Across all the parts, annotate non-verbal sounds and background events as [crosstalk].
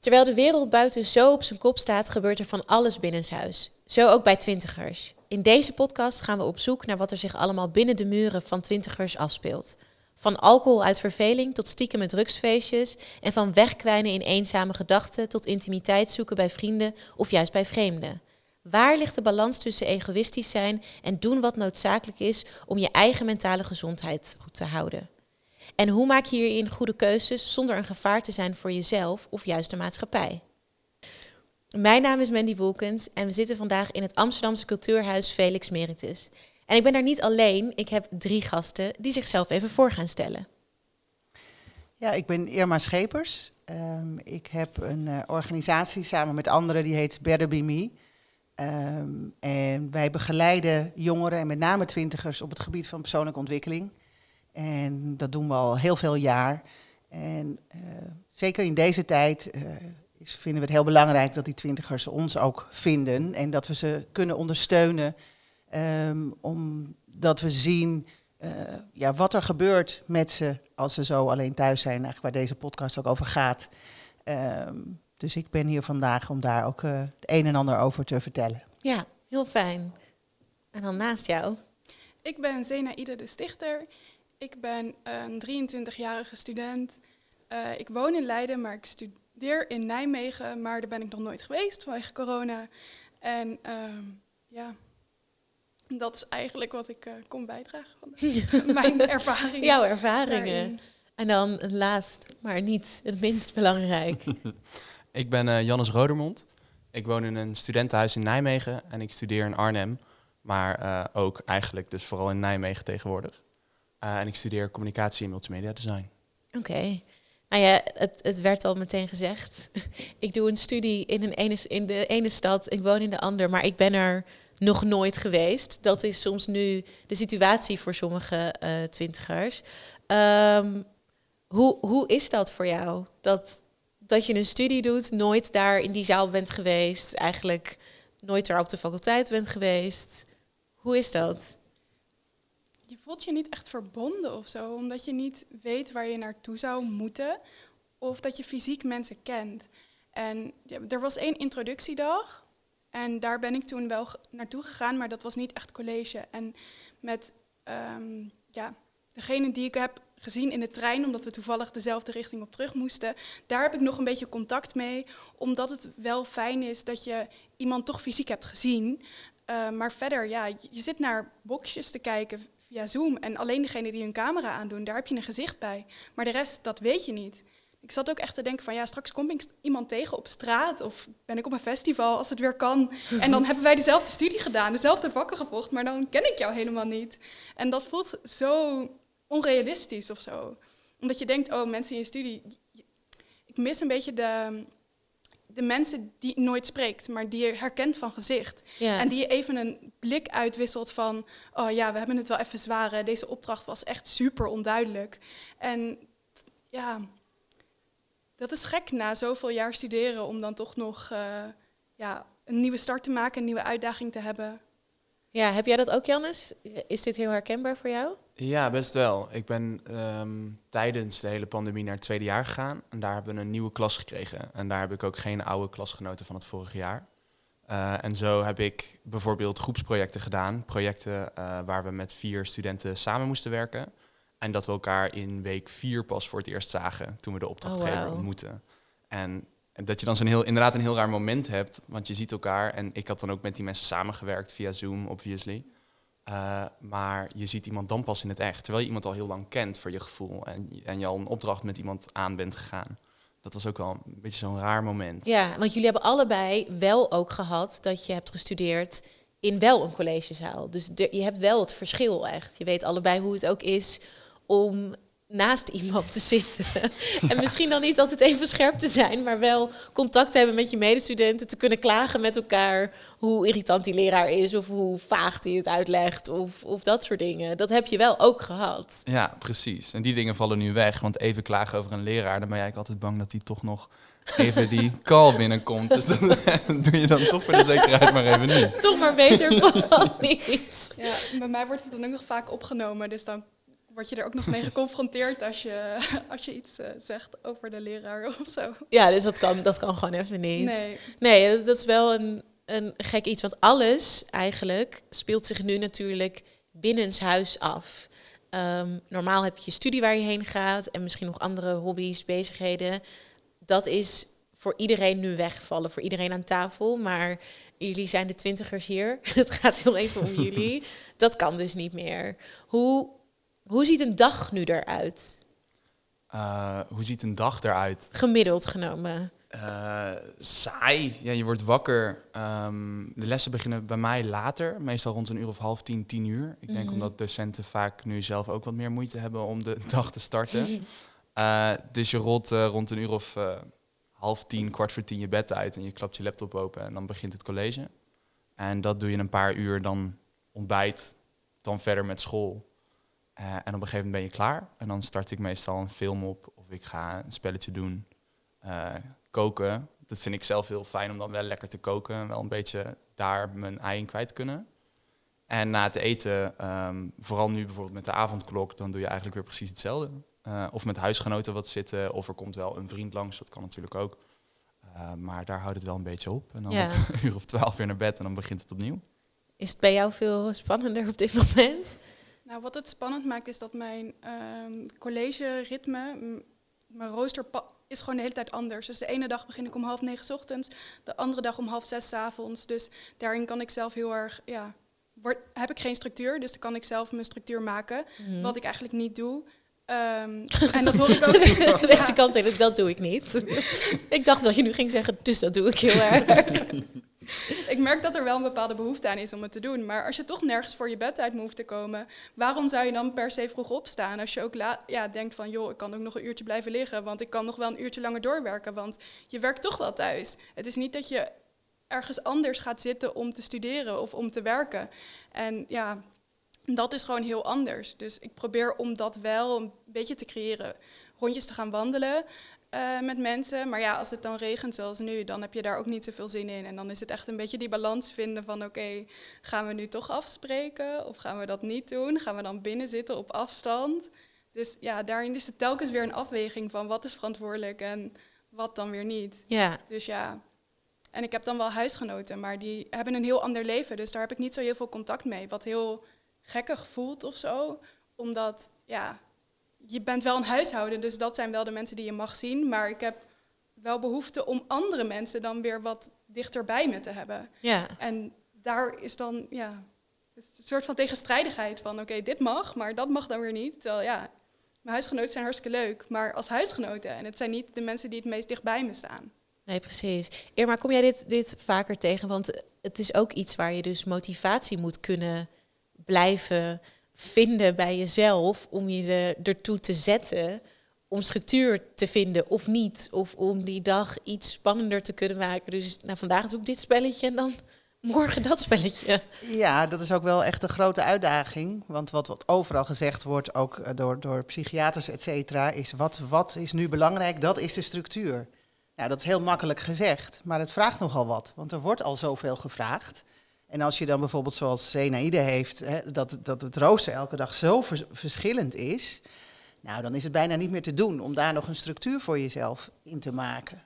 Terwijl de wereld buiten zo op zijn kop staat, gebeurt er van alles binnenshuis. Zo ook bij twintigers. In deze podcast gaan we op zoek naar wat er zich allemaal binnen de muren van twintigers afspeelt. Van alcohol uit verveling tot stiekem drugsfeestjes en van wegkwijnen in eenzame gedachten tot intimiteit zoeken bij vrienden of juist bij vreemden. Waar ligt de balans tussen egoïstisch zijn en doen wat noodzakelijk is om je eigen mentale gezondheid goed te houden? En hoe maak je hierin goede keuzes zonder een gevaar te zijn voor jezelf of juist de maatschappij? Mijn naam is Mandy Wolkens en we zitten vandaag in het Amsterdamse cultuurhuis Felix Meritus. En ik ben daar niet alleen, ik heb drie gasten die zichzelf even voor gaan stellen. Ja, ik ben Irma Schepers. Um, ik heb een uh, organisatie samen met anderen die heet Better Be Me. Um, en wij begeleiden jongeren en met name twintigers op het gebied van persoonlijke ontwikkeling. En dat doen we al heel veel jaar. En uh, zeker in deze tijd uh, is, vinden we het heel belangrijk dat die twintigers ons ook vinden. En dat we ze kunnen ondersteunen. Um, omdat we zien uh, ja, wat er gebeurt met ze als ze zo alleen thuis zijn. Eigenlijk waar deze podcast ook over gaat. Um, dus ik ben hier vandaag om daar ook het een en ander over te vertellen. Ja, heel fijn. En dan naast jou? Ik ben Zenaïde de Stichter. Ik ben een 23-jarige student. Uh, ik woon in Leiden, maar ik studeer in Nijmegen. Maar daar ben ik nog nooit geweest vanwege corona. En uh, ja, dat is eigenlijk wat ik uh, kon bijdragen van [laughs] mijn ervaringen. Jouw ervaringen. Daarin. En dan laatst, maar niet het minst belangrijk. [laughs] ik ben uh, Jannes Rodermond. Ik woon in een studentenhuis in Nijmegen en ik studeer in Arnhem. Maar uh, ook eigenlijk dus vooral in Nijmegen tegenwoordig. Uh, en ik studeer communicatie en multimedia design. Oké. Nou ja, het, werd al meteen gezegd. [laughs] ik doe een studie in, een ene, in de ene stad, ik woon in de andere, maar ik ben er nog nooit geweest. Dat is soms nu de situatie voor sommige uh, twintigers. Um, hoe, hoe is dat voor jou? Dat, dat je een studie doet, nooit daar in die zaal bent geweest, eigenlijk nooit er op de faculteit bent geweest. Hoe is dat? Voelt je niet echt verbonden of zo, omdat je niet weet waar je naartoe zou moeten of dat je fysiek mensen kent. En er was één introductiedag en daar ben ik toen wel naartoe gegaan, maar dat was niet echt college. En met um, ja, degene die ik heb gezien in de trein, omdat we toevallig dezelfde richting op terug moesten, daar heb ik nog een beetje contact mee, omdat het wel fijn is dat je iemand toch fysiek hebt gezien. Uh, maar verder, ja, je zit naar boxjes te kijken via Zoom. En alleen degene die hun camera aandoen, daar heb je een gezicht bij. Maar de rest, dat weet je niet. Ik zat ook echt te denken van ja, straks kom ik iemand tegen op straat of ben ik op een festival als het weer kan. [laughs] En dan hebben wij dezelfde studie gedaan, dezelfde vakken gevolgd, maar dan ken ik jou helemaal niet. En dat voelt zo onrealistisch of zo. Omdat je denkt, oh mensen in je studie, ik mis een beetje de, de mensen die nooit spreekt, maar die je herkent van gezicht. Ja. En die je even een blik uitwisselt van, oh ja, we hebben het wel even zwaar. Deze opdracht was echt super onduidelijk. En ja, dat is gek na zoveel jaar studeren om dan toch nog uh, ja, een nieuwe start te maken, een nieuwe uitdaging te hebben. Ja, heb jij dat ook, Jannes? Is dit heel herkenbaar voor jou? Ja, best wel. Ik ben um, tijdens de hele pandemie naar het tweede jaar gegaan. En daar hebben we een nieuwe klas gekregen. En daar heb ik ook geen oude klasgenoten van het vorige jaar. Uh, en zo heb ik bijvoorbeeld groepsprojecten gedaan. Projecten uh, waar we met vier studenten samen moesten werken. En dat we elkaar in week vier pas voor het eerst zagen toen we de opdrachtgever oh, wow. ontmoetten. En dat je dan zo'n heel, inderdaad een heel raar moment hebt, want je ziet elkaar. En ik had dan ook met die mensen samengewerkt via Zoom, obviously. Uh, maar je ziet iemand dan pas in het echt, terwijl je iemand al heel lang kent voor je gevoel. En, en je al een opdracht met iemand aan bent gegaan. Dat was ook wel een beetje zo'n raar moment. Ja, want jullie hebben allebei wel ook gehad dat je hebt gestudeerd in wel een collegezaal. Dus je hebt wel het verschil echt. Je weet allebei hoe het ook is om naast iemand te zitten. [laughs] en misschien dan niet altijd even scherp te zijn, maar wel contact hebben met je medestudenten, te kunnen klagen met elkaar hoe irritant die leraar is of hoe vaag hij het uitlegt of, of dat soort dingen. Dat heb je wel ook gehad. Ja, precies. En die dingen vallen nu weg, want even klagen over een leraar, dan ben jij altijd bang dat hij toch nog even die [laughs] call binnenkomt. Dus dat [laughs] doe je dan toch voor de zekerheid maar even niet. Toch maar beter van niet. Ja, bij mij wordt het dan ook nog vaak opgenomen, dus dan word je er ook nog mee geconfronteerd als je, [laughs] als je iets eh, zegt over de leraar of zo. Ja, dus dat kan, dat kan gewoon even niet. Nee. Nee, dat, dat is wel een, een gek iets. Want alles eigenlijk speelt zich nu natuurlijk binnenshuis af. Ehm, normaal heb je je studie waar je heen gaat en misschien nog andere hobby's, bezigheden. Dat is voor iedereen nu weggevallen, voor iedereen aan tafel. Maar jullie zijn de twintigers hier. [laughs] Het gaat heel even om jullie. [laughs] Dat kan dus niet meer. Hoe, hoe ziet een dag nu eruit? Eh, hoe ziet een dag eruit? Gemiddeld genomen. Eh, saai. Ja, je wordt wakker. Ehm, de lessen beginnen bij mij later, meestal rond een uur of half tien, tien uur. Ik denk Mhm. omdat docenten vaak nu zelf ook wat meer moeite hebben om de [laughs] dag te starten. Eh, dus je rolt rond een uur of half tien, kwart voor tien je bed uit en je klapt je laptop open en dan begint het college. En dat doe je een paar uur, dan ontbijt, dan verder met school. Eh, en op een gegeven moment ben je klaar. En dan start ik meestal een film op of ik ga een spelletje doen. Eh, koken, dat vind ik zelf heel fijn om dan wel lekker te koken. en Wel een beetje daar mijn ei in kwijt kunnen. En na het eten, ehm, vooral nu bijvoorbeeld met de avondklok, dan doe je eigenlijk weer precies hetzelfde. Eh, of met huisgenoten wat zitten, of er komt wel een vriend langs, dat kan natuurlijk ook. Maar daar houdt het wel een beetje op. En dan Ja. [laughs] een uur of twaalf weer naar bed en dan begint het opnieuw. Is het bij jou veel spannender op dit moment? Nou, wat het spannend maakt is dat mijn ehm college-ritme, m- mijn rooster is gewoon de hele tijd anders. Dus de ene dag begin ik om half negen 's ochtends, de andere dag om half zes 's avonds. Dus daarin kan ik zelf heel erg, ja, word, heb ik geen structuur, dus dan kan ik zelf mijn structuur maken. Mhm. Wat ik eigenlijk niet doe. Ehm, [laughs] en dat hoor ik ook. [laughs] Deze [laughs] Ja. kant in, dat doe ik niet. ik dacht dat je nu ging zeggen, dus dat doe ik heel erg. Ik merk dat er wel een bepaalde behoefte aan is om het te doen. Maar als je toch nergens voor je bed uit hoeft te komen, waarom zou je dan per se vroeg opstaan? Als je ook ja, denkt van, joh, ik kan ook nog een uurtje blijven liggen, want ik kan nog wel een uurtje langer doorwerken, want je werkt toch wel thuis. Het is niet dat je ergens anders gaat zitten om te studeren of om te werken. En ja, dat is gewoon heel anders. Dus ik probeer om dat wel een beetje te creëren. Rondjes te gaan wandelen eh, met mensen. Maar ja, als het dan regent zoals nu, dan heb je daar ook niet zoveel zin in. En dan is het echt een beetje die balans vinden van oké, gaan we nu toch afspreken? Of gaan we dat niet doen? Gaan we dan binnen zitten op afstand? Dus ja, daarin is het telkens weer een afweging van wat is verantwoordelijk en wat dan weer niet. Ja, Dus ja, en ik heb dan wel huisgenoten, maar die hebben een heel ander leven. Dus daar heb ik niet zo heel veel contact mee. Wat heel gekkig voelt of zo. Omdat, ja, je bent wel een huishouden, dus dat zijn wel de mensen die je mag zien. Maar ik heb wel behoefte om andere mensen dan weer wat dichterbij me te hebben. ja. En daar is dan, ja, het is een soort van tegenstrijdigheid van, oké, dit mag, maar dat mag dan weer niet. Terwijl, ja, mijn huisgenoten zijn hartstikke leuk, maar als huisgenoten. En het zijn niet de mensen die het meest dichtbij me staan. Nee, precies. Irma, kom jij dit, dit vaker tegen? Want het is ook iets waar je dus motivatie moet kunnen blijven vinden bij jezelf om je er, ertoe te zetten om structuur te vinden of niet. Of om die dag iets spannender te kunnen maken. Dus nou, vandaag doe ik dit spelletje en dan [laughs] morgen dat spelletje. Ja, dat is ook wel echt een grote uitdaging. Want wat, wat overal gezegd wordt, ook eh, door, door psychiaters, et cetera, is wat, wat is nu belangrijk? Dat is de structuur. Nou, dat is heel makkelijk gezegd, maar het vraagt nogal wat. Want er wordt al zoveel gevraagd. En als je dan bijvoorbeeld zoals Zenaide heeft, hè, dat, dat het rooster elke dag zo vers- verschillend is, nou, dan is het bijna niet meer te doen om daar nog een structuur voor jezelf in te maken.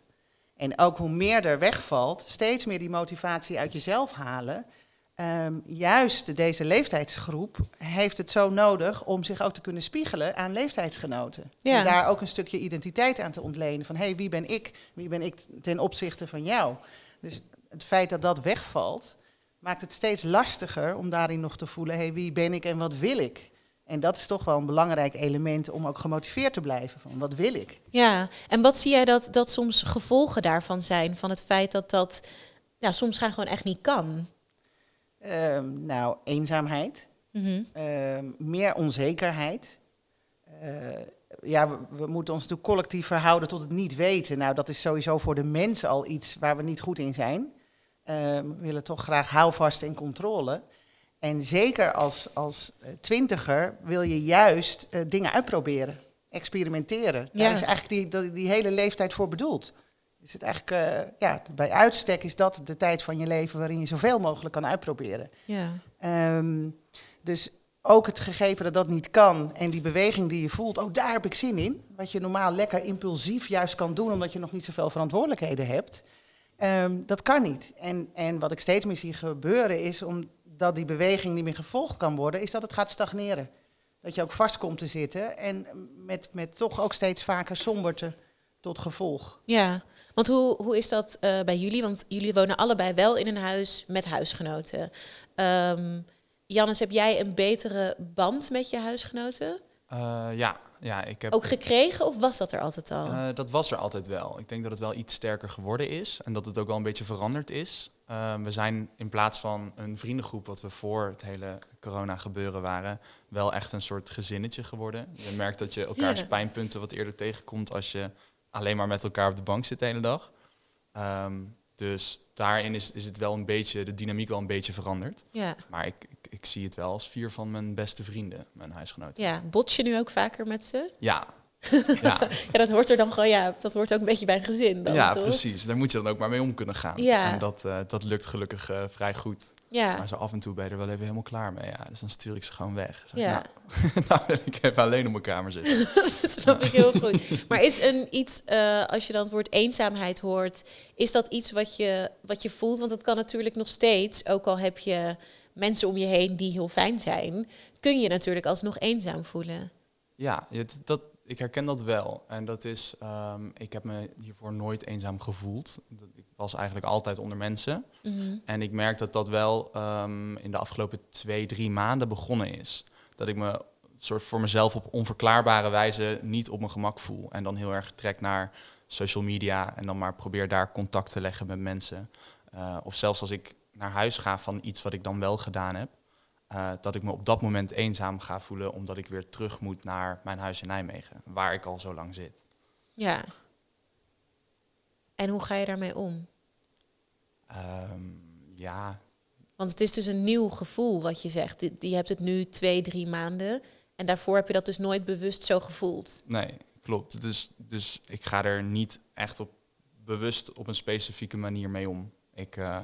En ook hoe meer er wegvalt, steeds meer die motivatie uit jezelf halen. Ehm, juist deze leeftijdsgroep heeft het zo nodig om zich ook te kunnen spiegelen aan leeftijdsgenoten. Ja. En daar ook een stukje identiteit aan te ontlenen. Van hé, hey, wie ben ik? Wie ben ik ten opzichte van jou? Dus het feit dat dat wegvalt, maakt het steeds lastiger om daarin nog te voelen: hé, hey, wie ben ik en wat wil ik? En dat is toch wel een belangrijk element om ook gemotiveerd te blijven. Van wat wil ik? Ja, en wat zie jij dat, dat soms gevolgen daarvan zijn? Van het feit dat dat ja, soms gewoon echt niet kan? Ehm, nou, eenzaamheid. Mhm. Ehm, meer onzekerheid. Eh, ja, we, we moeten ons natuurlijk collectief verhouden tot het niet weten. Nou, dat is sowieso voor de mens al iets waar we niet goed in zijn. Ehm, we willen toch graag houvast en controle. En zeker als, als eh, twintiger wil je juist eh, dingen uitproberen, experimenteren. Ja. Daar is eigenlijk die, die, die hele leeftijd voor bedoeld. Is het eigenlijk, eh, ja, bij uitstek is dat de tijd van je leven waarin je zoveel mogelijk kan uitproberen. Ja. Ehm, dus ook het gegeven dat dat niet kan en die beweging die je voelt, oh daar heb ik zin in. Wat je normaal lekker impulsief juist kan doen omdat je nog niet zoveel verantwoordelijkheden hebt. Ehm, dat kan niet. En, en wat ik steeds meer zie gebeuren is, omdat die beweging niet meer gevolgd kan worden, is dat het gaat stagneren. Dat je ook vast komt te zitten en met, met toch ook steeds vaker somberte tot gevolg. Ja, want hoe, hoe is dat eh, bij jullie? Want jullie wonen allebei wel in een huis met huisgenoten. Um, Jannes, heb jij een betere band met je huisgenoten? Uh, ja, ja, ik heb... Ook gekregen of was dat er altijd al? Uh, dat was er altijd wel. Ik denk dat het wel iets sterker geworden is en dat het ook wel een beetje veranderd is. Uh, we zijn in plaats van een vriendengroep, wat we voor het hele corona gebeuren waren, wel echt een soort gezinnetje geworden. Je merkt dat je elkaars ja. pijnpunten wat eerder tegenkomt als je alleen maar met elkaar op de bank zit de hele dag. Um, dus daarin is, is het wel een beetje, de dynamiek wel een beetje veranderd. Ja. Maar ik, ik, ik zie het wel als vier van mijn beste vrienden, mijn huisgenoten. Ja, bots je nu ook vaker met ze? Ja. [laughs] ja. ja, dat hoort er dan gewoon, ja, dat hoort ook een beetje bij een gezin. Dan, ja, toch? precies. Daar moet je dan ook maar mee om kunnen gaan. Ja. En dat, uh, dat lukt gelukkig uh, vrij goed. Ja. Maar zo af en toe ben je er wel even helemaal klaar mee. Ja. Dus dan stuur ik ze gewoon weg. Zeg, ja. Nou, [laughs] nou wil ik even alleen op mijn kamer zitten. [laughs] dat snap ik heel goed. Maar is een iets, uh, als je dan het woord eenzaamheid hoort, is dat iets wat je, wat je voelt? Want het kan natuurlijk nog steeds, ook al heb je mensen om je heen die heel fijn zijn, kun je natuurlijk alsnog eenzaam voelen. Ja, het, dat, ik herken dat wel. En dat is, um, ik heb me hiervoor nooit eenzaam gevoeld. Ik was eigenlijk altijd onder mensen. Mm -hmm. En ik merk dat dat wel um, in de afgelopen twee, drie maanden begonnen is. Dat ik me soort voor mezelf op onverklaarbare wijze niet op mijn gemak voel. En dan heel erg trek naar social media en dan maar probeer daar contact te leggen met mensen. Uh, of zelfs als ik naar huis ga van iets wat ik dan wel gedaan heb. Uh, dat ik me op dat moment eenzaam ga voelen omdat ik weer terug moet naar mijn huis in Nijmegen, waar ik al zo lang zit. Ja. En hoe ga je daarmee om? Um, ja. Want het is dus een nieuw gevoel wat je zegt. Je hebt het nu twee, drie maanden. En daarvoor heb je dat dus nooit bewust zo gevoeld. Nee, klopt. Dus, dus ik ga er niet echt op bewust op een specifieke manier mee om. Ik, uh,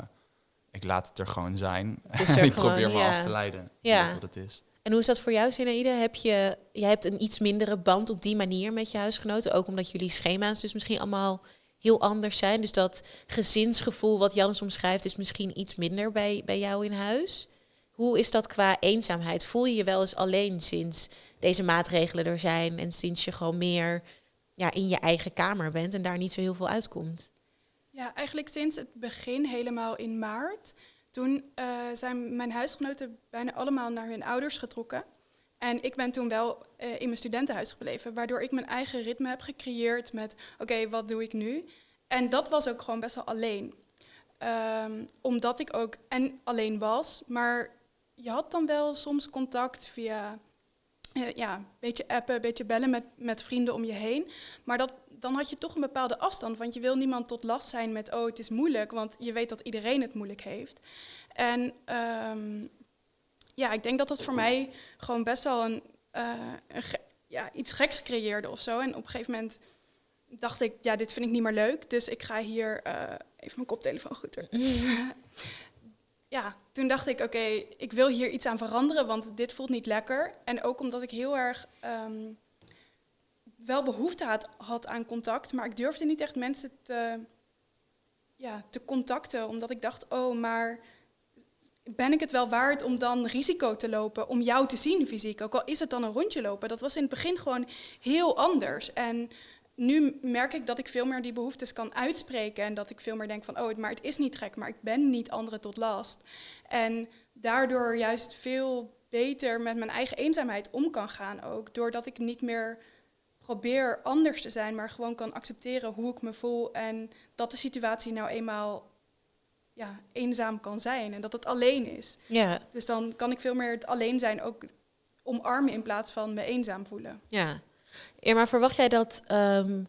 ik laat het er gewoon zijn. En [laughs] ik gewoon, probeer me ja. af te leiden. Ja. Wat het is. En hoe is dat voor jou, Sinaïde? Heb je, jij hebt een iets mindere band op die manier met je huisgenoten. Ook omdat jullie schema's dus misschien allemaal heel anders zijn. Dus dat gezinsgevoel wat Jannes omschrijft is misschien iets minder bij, bij jou in huis. Hoe is dat qua eenzaamheid? Voel je je wel eens alleen sinds deze maatregelen er zijn en sinds je gewoon meer ja, in je eigen kamer bent en daar niet zo heel veel uitkomt? Ja, eigenlijk sinds het begin, helemaal in maart. Toen uh, zijn mijn huisgenoten bijna allemaal naar hun ouders getrokken. En ik ben toen wel uh, in mijn studentenhuis gebleven, waardoor ik mijn eigen ritme heb gecreëerd met, oké, wat doe ik nu? En dat was ook gewoon best wel alleen. Um, omdat ik ook en alleen was, maar je had dan wel soms contact via, uh, ja, een beetje appen, een beetje bellen met, met vrienden om je heen. Maar dat, dan had je toch een bepaalde afstand, want je wil niemand tot last zijn met, oh, het is moeilijk, want je weet dat iedereen het moeilijk heeft. En um, ja, ik denk dat dat voor mij gewoon best wel een, uh, een ge ja, iets geks creëerde of zo. En op een gegeven moment dacht ik, ja, dit vind ik niet meer leuk, dus ik ga hier uh, even mijn koptelefoon goed doen. [laughs] ja, toen dacht ik, oké, okay, ik wil hier iets aan veranderen, want dit voelt niet lekker. En ook omdat ik heel erg um, wel behoefte had, had aan contact, maar ik durfde niet echt mensen te, ja, te contacten, omdat ik dacht, oh, maar ben ik het wel waard om dan risico te lopen om jou te zien fysiek? Ook al is het dan een rondje lopen. Dat was in het begin gewoon heel anders. En nu merk ik dat ik veel meer die behoeftes kan uitspreken. En dat ik veel meer denk van, oh, maar het is niet gek, maar ik ben niet anderen tot last. En daardoor juist veel beter met mijn eigen eenzaamheid om kan gaan ook. Doordat ik niet meer probeer anders te zijn, maar gewoon kan accepteren hoe ik me voel. En dat de situatie nou eenmaal ja, eenzaam kan zijn en dat het alleen is. Ja. Dus dan kan ik veel meer het alleen zijn ook omarmen in plaats van me eenzaam voelen. Ja. Irma, verwacht jij dat um,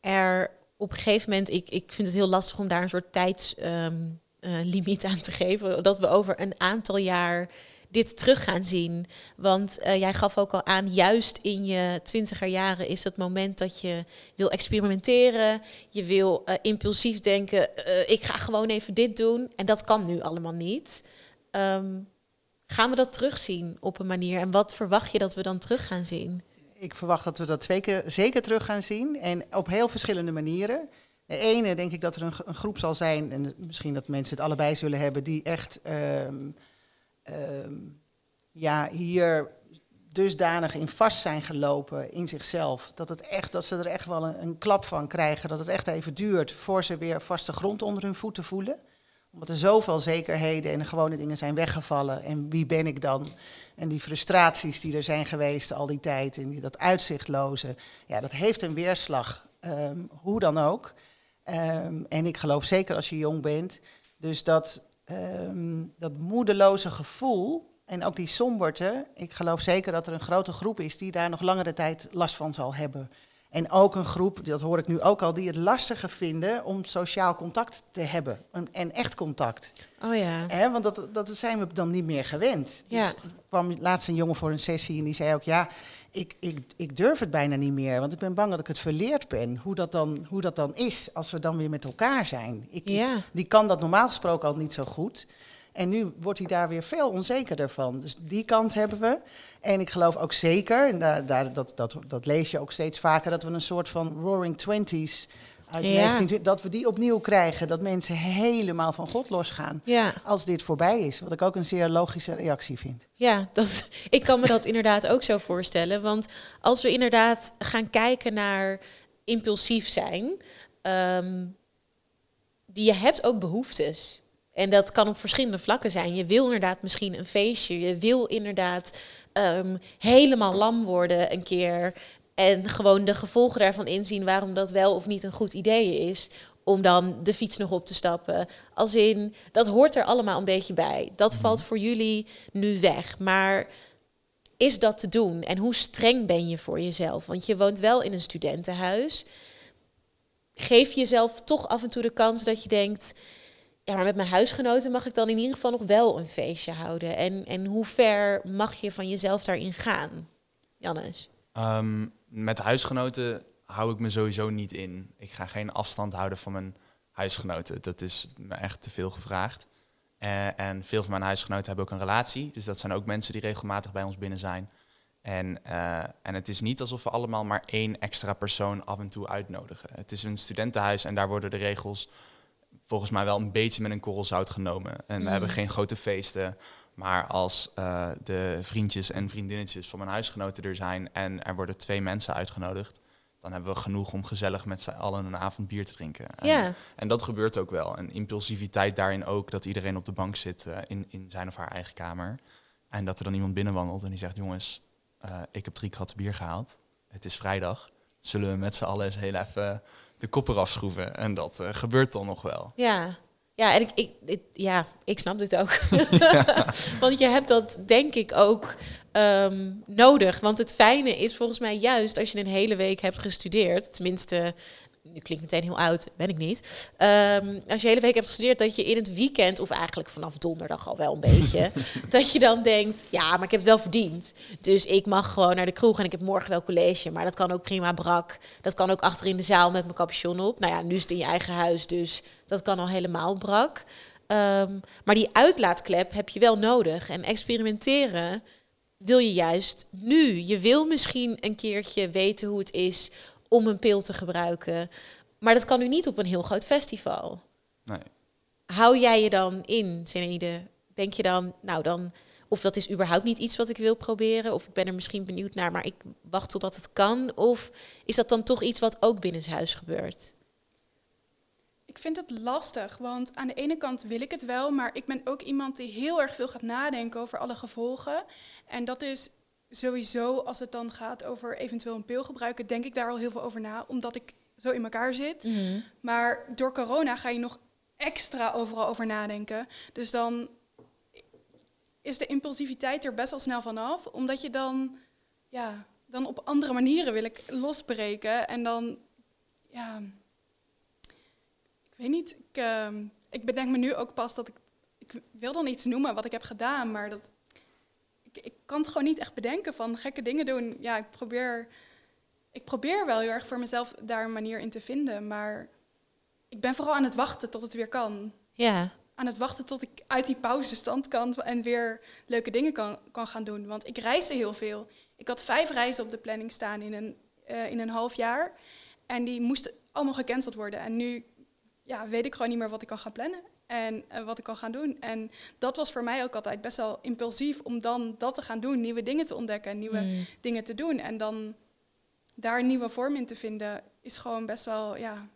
er op een gegeven moment, ik, ik vind het heel lastig om daar een soort tijdslimiet um, uh, aan te geven, dat we over een aantal jaar dit terug gaan zien. Want uh, jij gaf ook al aan, juist in je twintiger jaren is het moment dat je wil experimenteren. Je wil uh, impulsief denken, uh, ik ga gewoon even dit doen. En dat kan nu allemaal niet. Um, Gaan we dat terugzien op een manier? En wat verwacht je dat we dan terug gaan zien? Ik verwacht dat we dat zeker, zeker terug gaan zien. En op heel verschillende manieren. De ene denk ik dat er een, een groep zal zijn, en misschien dat mensen het allebei zullen hebben, die echt ehm, ehm, ja, hier dusdanig in vast zijn gelopen in zichzelf. Dat, het echt, dat ze er echt wel een, klap van krijgen. Dat het echt even duurt voor ze weer vaste grond onder hun voeten voelen. Omdat er zoveel zekerheden en de gewone dingen zijn weggevallen. En wie ben ik dan? En die frustraties die er zijn geweest al die tijd. En die, dat uitzichtloze. Ja, dat heeft een weerslag. ehm, hoe dan ook. Ehm, en ik geloof zeker als je jong bent. Dus dat, ehm, dat moedeloze gevoel en ook die somberte. Ik geloof zeker dat er een grote groep is die daar nog langere tijd last van zal hebben. En ook een groep, dat hoor ik nu ook al, die het lastiger vinden om sociaal contact te hebben. En, echt contact. Oh ja. Want dat, dat zijn we dan niet meer gewend. Dus Ja. er kwam laatst een jongen voor een sessie en die zei ook... ja, ik, ik, ik durf het bijna niet meer, want ik ben bang dat ik het verleerd ben. Hoe dat dan, hoe dat dan is als we dan weer met elkaar zijn. Ik, Ja. Die kan dat normaal gesproken al niet zo goed. En nu wordt hij daar weer veel onzekerder van. Dus die kant hebben we. En ik geloof ook zeker, en daar, daar, dat, dat, dat lees je ook steeds vaker... dat we een soort van roaring twenties uit Ja. 1920... dat we die opnieuw krijgen, dat mensen helemaal van God losgaan Ja, als dit voorbij is. Wat ik ook een zeer logische reactie vind. ja dat, [laughs] ik kan me dat inderdaad ook zo voorstellen. Want als we inderdaad gaan kijken naar impulsief zijn, die je hebt ook behoeftes. En dat kan op verschillende vlakken zijn. Je wil inderdaad misschien een feestje. Je wil inderdaad ehm, helemaal lam worden een keer. En gewoon de gevolgen daarvan inzien waarom dat wel of niet een goed idee is. Om dan de fiets nog op te stappen. Als in, dat hoort er allemaal een beetje bij. Dat valt voor jullie nu weg. Maar is dat te doen? En hoe streng ben je voor jezelf? Want je woont wel in een studentenhuis. Geef jezelf toch af en toe de kans dat je denkt... Ja, maar met mijn huisgenoten mag ik dan in ieder geval nog wel een feestje houden. En, en hoe ver mag je van jezelf daarin gaan? Jannes? Ehm, met huisgenoten hou ik me sowieso niet in. Ik ga geen afstand houden van mijn huisgenoten. Dat is me echt te veel gevraagd. Eh, en veel van mijn huisgenoten hebben ook een relatie. Dus dat zijn ook mensen die regelmatig bij ons binnen zijn. En, eh, en het is niet alsof we allemaal maar één extra persoon af en toe uitnodigen. Het is een studentenhuis en daar worden de regels volgens mij wel een beetje met een korrel zout genomen. En we Mm. hebben geen grote feesten. Maar als eh, de vriendjes en vriendinnetjes van mijn huisgenoten er zijn en er worden twee mensen uitgenodigd, dan hebben we genoeg om gezellig met z'n allen een avond bier te drinken. En, Ja, en dat gebeurt ook wel. En impulsiviteit daarin ook, dat iedereen op de bank zit eh, in, in zijn of haar eigen kamer. En dat er dan iemand binnenwandelt en die zegt, jongens, eh, ik heb drie kratten bier gehaald. Het is vrijdag. Zullen we met z'n allen eens heel even de kop eraf schroeven? En dat gebeurt dan nog wel. ja. Ja, en ik, ik, ik- ja, ik snap dit ook. [laughs] [laughs] Want je hebt dat denk ik ook ehm, nodig. Want het fijne is volgens mij juist als je een hele week hebt gestudeerd, tenminste, nu klinkt meteen heel oud, ben ik niet. Ehm, als je een hele week hebt gestudeerd, dat je in het weekend, of eigenlijk vanaf donderdag al wel een beetje, [laughs] dat je dan denkt, ja, maar ik heb het wel verdiend. Dus ik mag gewoon naar de kroeg en ik heb morgen wel college, maar dat kan ook prima brak. Dat kan ook achter in de zaal met mijn capuchon op. Nou ja, nu is het in je eigen huis, dus dat kan al helemaal brak. Ehm, maar die uitlaatklep heb je wel nodig. En experimenteren wil je juist nu. Je wil misschien een keertje weten hoe het is om een pil te gebruiken. Maar dat kan nu niet op een heel groot festival. Nee. Hou jij je dan in, Zenaide? Denk je dan, nou dan, of dat is überhaupt niet iets wat ik wil proberen, of ik ben er misschien benieuwd naar, maar ik wacht totdat het kan, of is dat dan toch iets wat ook binnenshuis gebeurt? Ik vind het lastig, want aan de ene kant wil ik het wel, maar ik ben ook iemand die heel erg veel gaat nadenken over alle gevolgen. En dat is sowieso, als het dan gaat over eventueel een pil gebruiken, denk ik daar al heel veel over na, omdat ik zo in elkaar zit. Maar door corona ga je nog extra overal over nadenken. Dus dan is de impulsiviteit er best wel snel vanaf, omdat je dan, ja, dan op andere manieren wil ik losbreken. En dan, ja, weet niet, ik, ehm, ik bedenk me nu ook pas dat ik, ik wil dan iets noemen wat ik heb gedaan, maar dat, ik, ik kan het gewoon niet echt bedenken van gekke dingen doen. Ja, ik probeer, ik probeer wel heel erg voor mezelf daar een manier in te vinden, maar ik ben vooral aan het wachten tot het weer kan. Ja, aan het wachten tot ik uit die pauzestand kan en weer leuke dingen kan, kan gaan doen. Want ik reisde heel veel. Ik had vijf reizen op de planning staan in een, uh, in een half jaar. En die moesten allemaal gecanceld worden. En nu ja, weet ik gewoon niet meer wat ik kan gaan plannen en uh, wat ik kan gaan doen. En dat was voor mij ook altijd best wel impulsief om dan dat te gaan doen, nieuwe dingen te ontdekken, nieuwe mm. dingen te doen. En dan daar een nieuwe vorm in te vinden, is gewoon best wel, ja,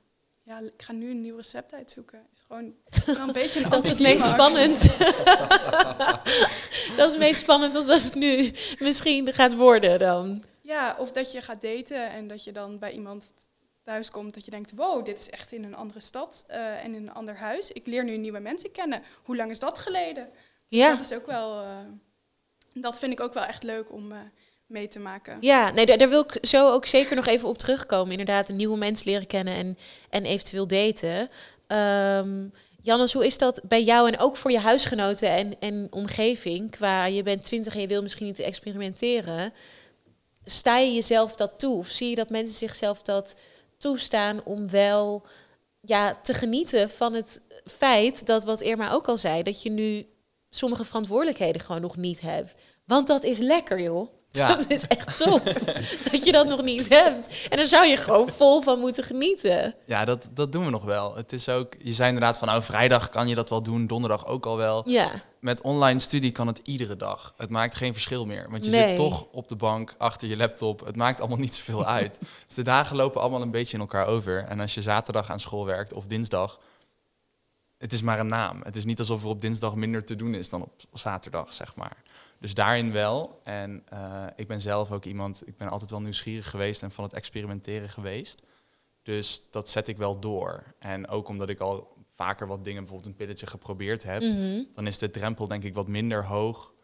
ja, ik ga nu een nieuw recept uitzoeken. Is gewoon een [laughs] beetje een Dat is het meest spannend. [laughs] dat is het meest spannend als dat het nu misschien gaat worden dan. Ja, of dat je gaat daten en dat je dan bij iemand thuis komt dat je denkt, wow, dit is echt in een andere stad uh, en in een ander huis. Ik leer nu nieuwe mensen kennen. Hoe lang is dat geleden? Dus ja. dat is ook wel, uh, dat vind ik ook wel echt leuk om uh, mee te maken. Ja, nee, daar, daar, wil ik zo ook zeker nog even op terugkomen. Inderdaad, een nieuwe mens leren kennen en, en eventueel daten. Um, Jannes, hoe is dat bij jou en ook voor je huisgenoten en, en omgeving? Qua je bent twintig en je wil misschien niet experimenteren. Sta je jezelf dat toe? Of zie je dat mensen zichzelf dat toestaan om wel ja, te genieten van het feit dat wat Irma ook al zei, dat je nu sommige verantwoordelijkheden gewoon nog niet hebt. Want dat is lekker, joh. [laughs] Ja. Dat is echt top [laughs] dat je dat nog niet hebt. En daar zou je gewoon vol van moeten genieten. Ja, dat, dat doen we nog wel. Het is ook, je zei inderdaad van, nou, vrijdag kan je dat wel doen, donderdag ook al wel. Ja. Met online studie kan het iedere dag. Het maakt geen verschil meer, want je zit toch op de bank achter je laptop. Het maakt allemaal niet zoveel [laughs] uit. dus de dagen lopen allemaal een beetje in elkaar over. En als je zaterdag aan school werkt of dinsdag, het is maar een naam. Het is niet alsof er op dinsdag minder te doen is dan op zaterdag, zeg maar. Dus daarin wel. En uh, ik ben zelf ook iemand, ik ben altijd wel nieuwsgierig geweest en van het experimenteren geweest. Dus dat zet ik wel door. En ook omdat ik al vaker wat dingen, bijvoorbeeld een pilletje geprobeerd heb, mm dan is de drempel denk ik wat minder hoog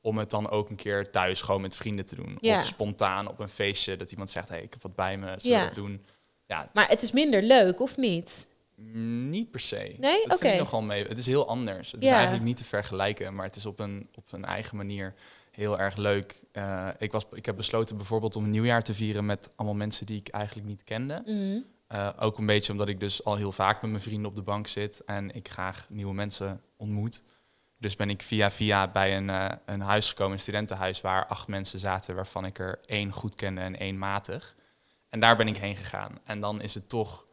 om het dan ook een keer thuis gewoon met vrienden te doen. Ja. Of spontaan op een feestje dat iemand zegt, hey, ik heb wat bij me, zullen ja. we doen? Ja, maar het is minder leuk, of niet? Niet per se. Nee, oké. Okay. nogal mee. Het is heel anders. Het is eigenlijk niet te vergelijken, maar het is op een, op een eigen manier heel erg leuk. Uh, ik, was, ik heb besloten bijvoorbeeld om een nieuwjaar te vieren met allemaal mensen die ik eigenlijk niet kende. Mm. Uh, ook een beetje omdat ik dus al heel vaak met mijn vrienden op de bank zit en ik graag nieuwe mensen ontmoet. Dus ben ik via via bij een, uh, een huis gekomen, een studentenhuis, waar acht mensen zaten, waarvan ik er één goed kende en één matig. En daar ben ik heen gegaan. En dan is het toch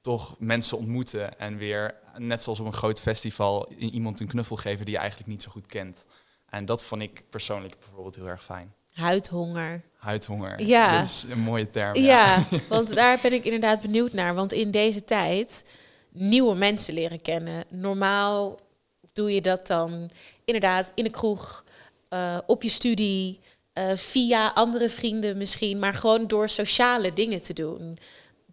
toch mensen ontmoeten en weer, net zoals op een groot festival, iemand een knuffel geven die je eigenlijk niet zo goed kent. En dat vond ik persoonlijk bijvoorbeeld heel erg fijn. Huidhonger. Huidhonger. Ja. Dat is een mooie term. Ja, [laughs] want daar ben ik inderdaad benieuwd naar. Want in deze tijd nieuwe mensen leren kennen. Normaal doe je dat dan inderdaad in de kroeg, uh, op je studie, uh, via andere vrienden misschien, maar gewoon door sociale dingen te doen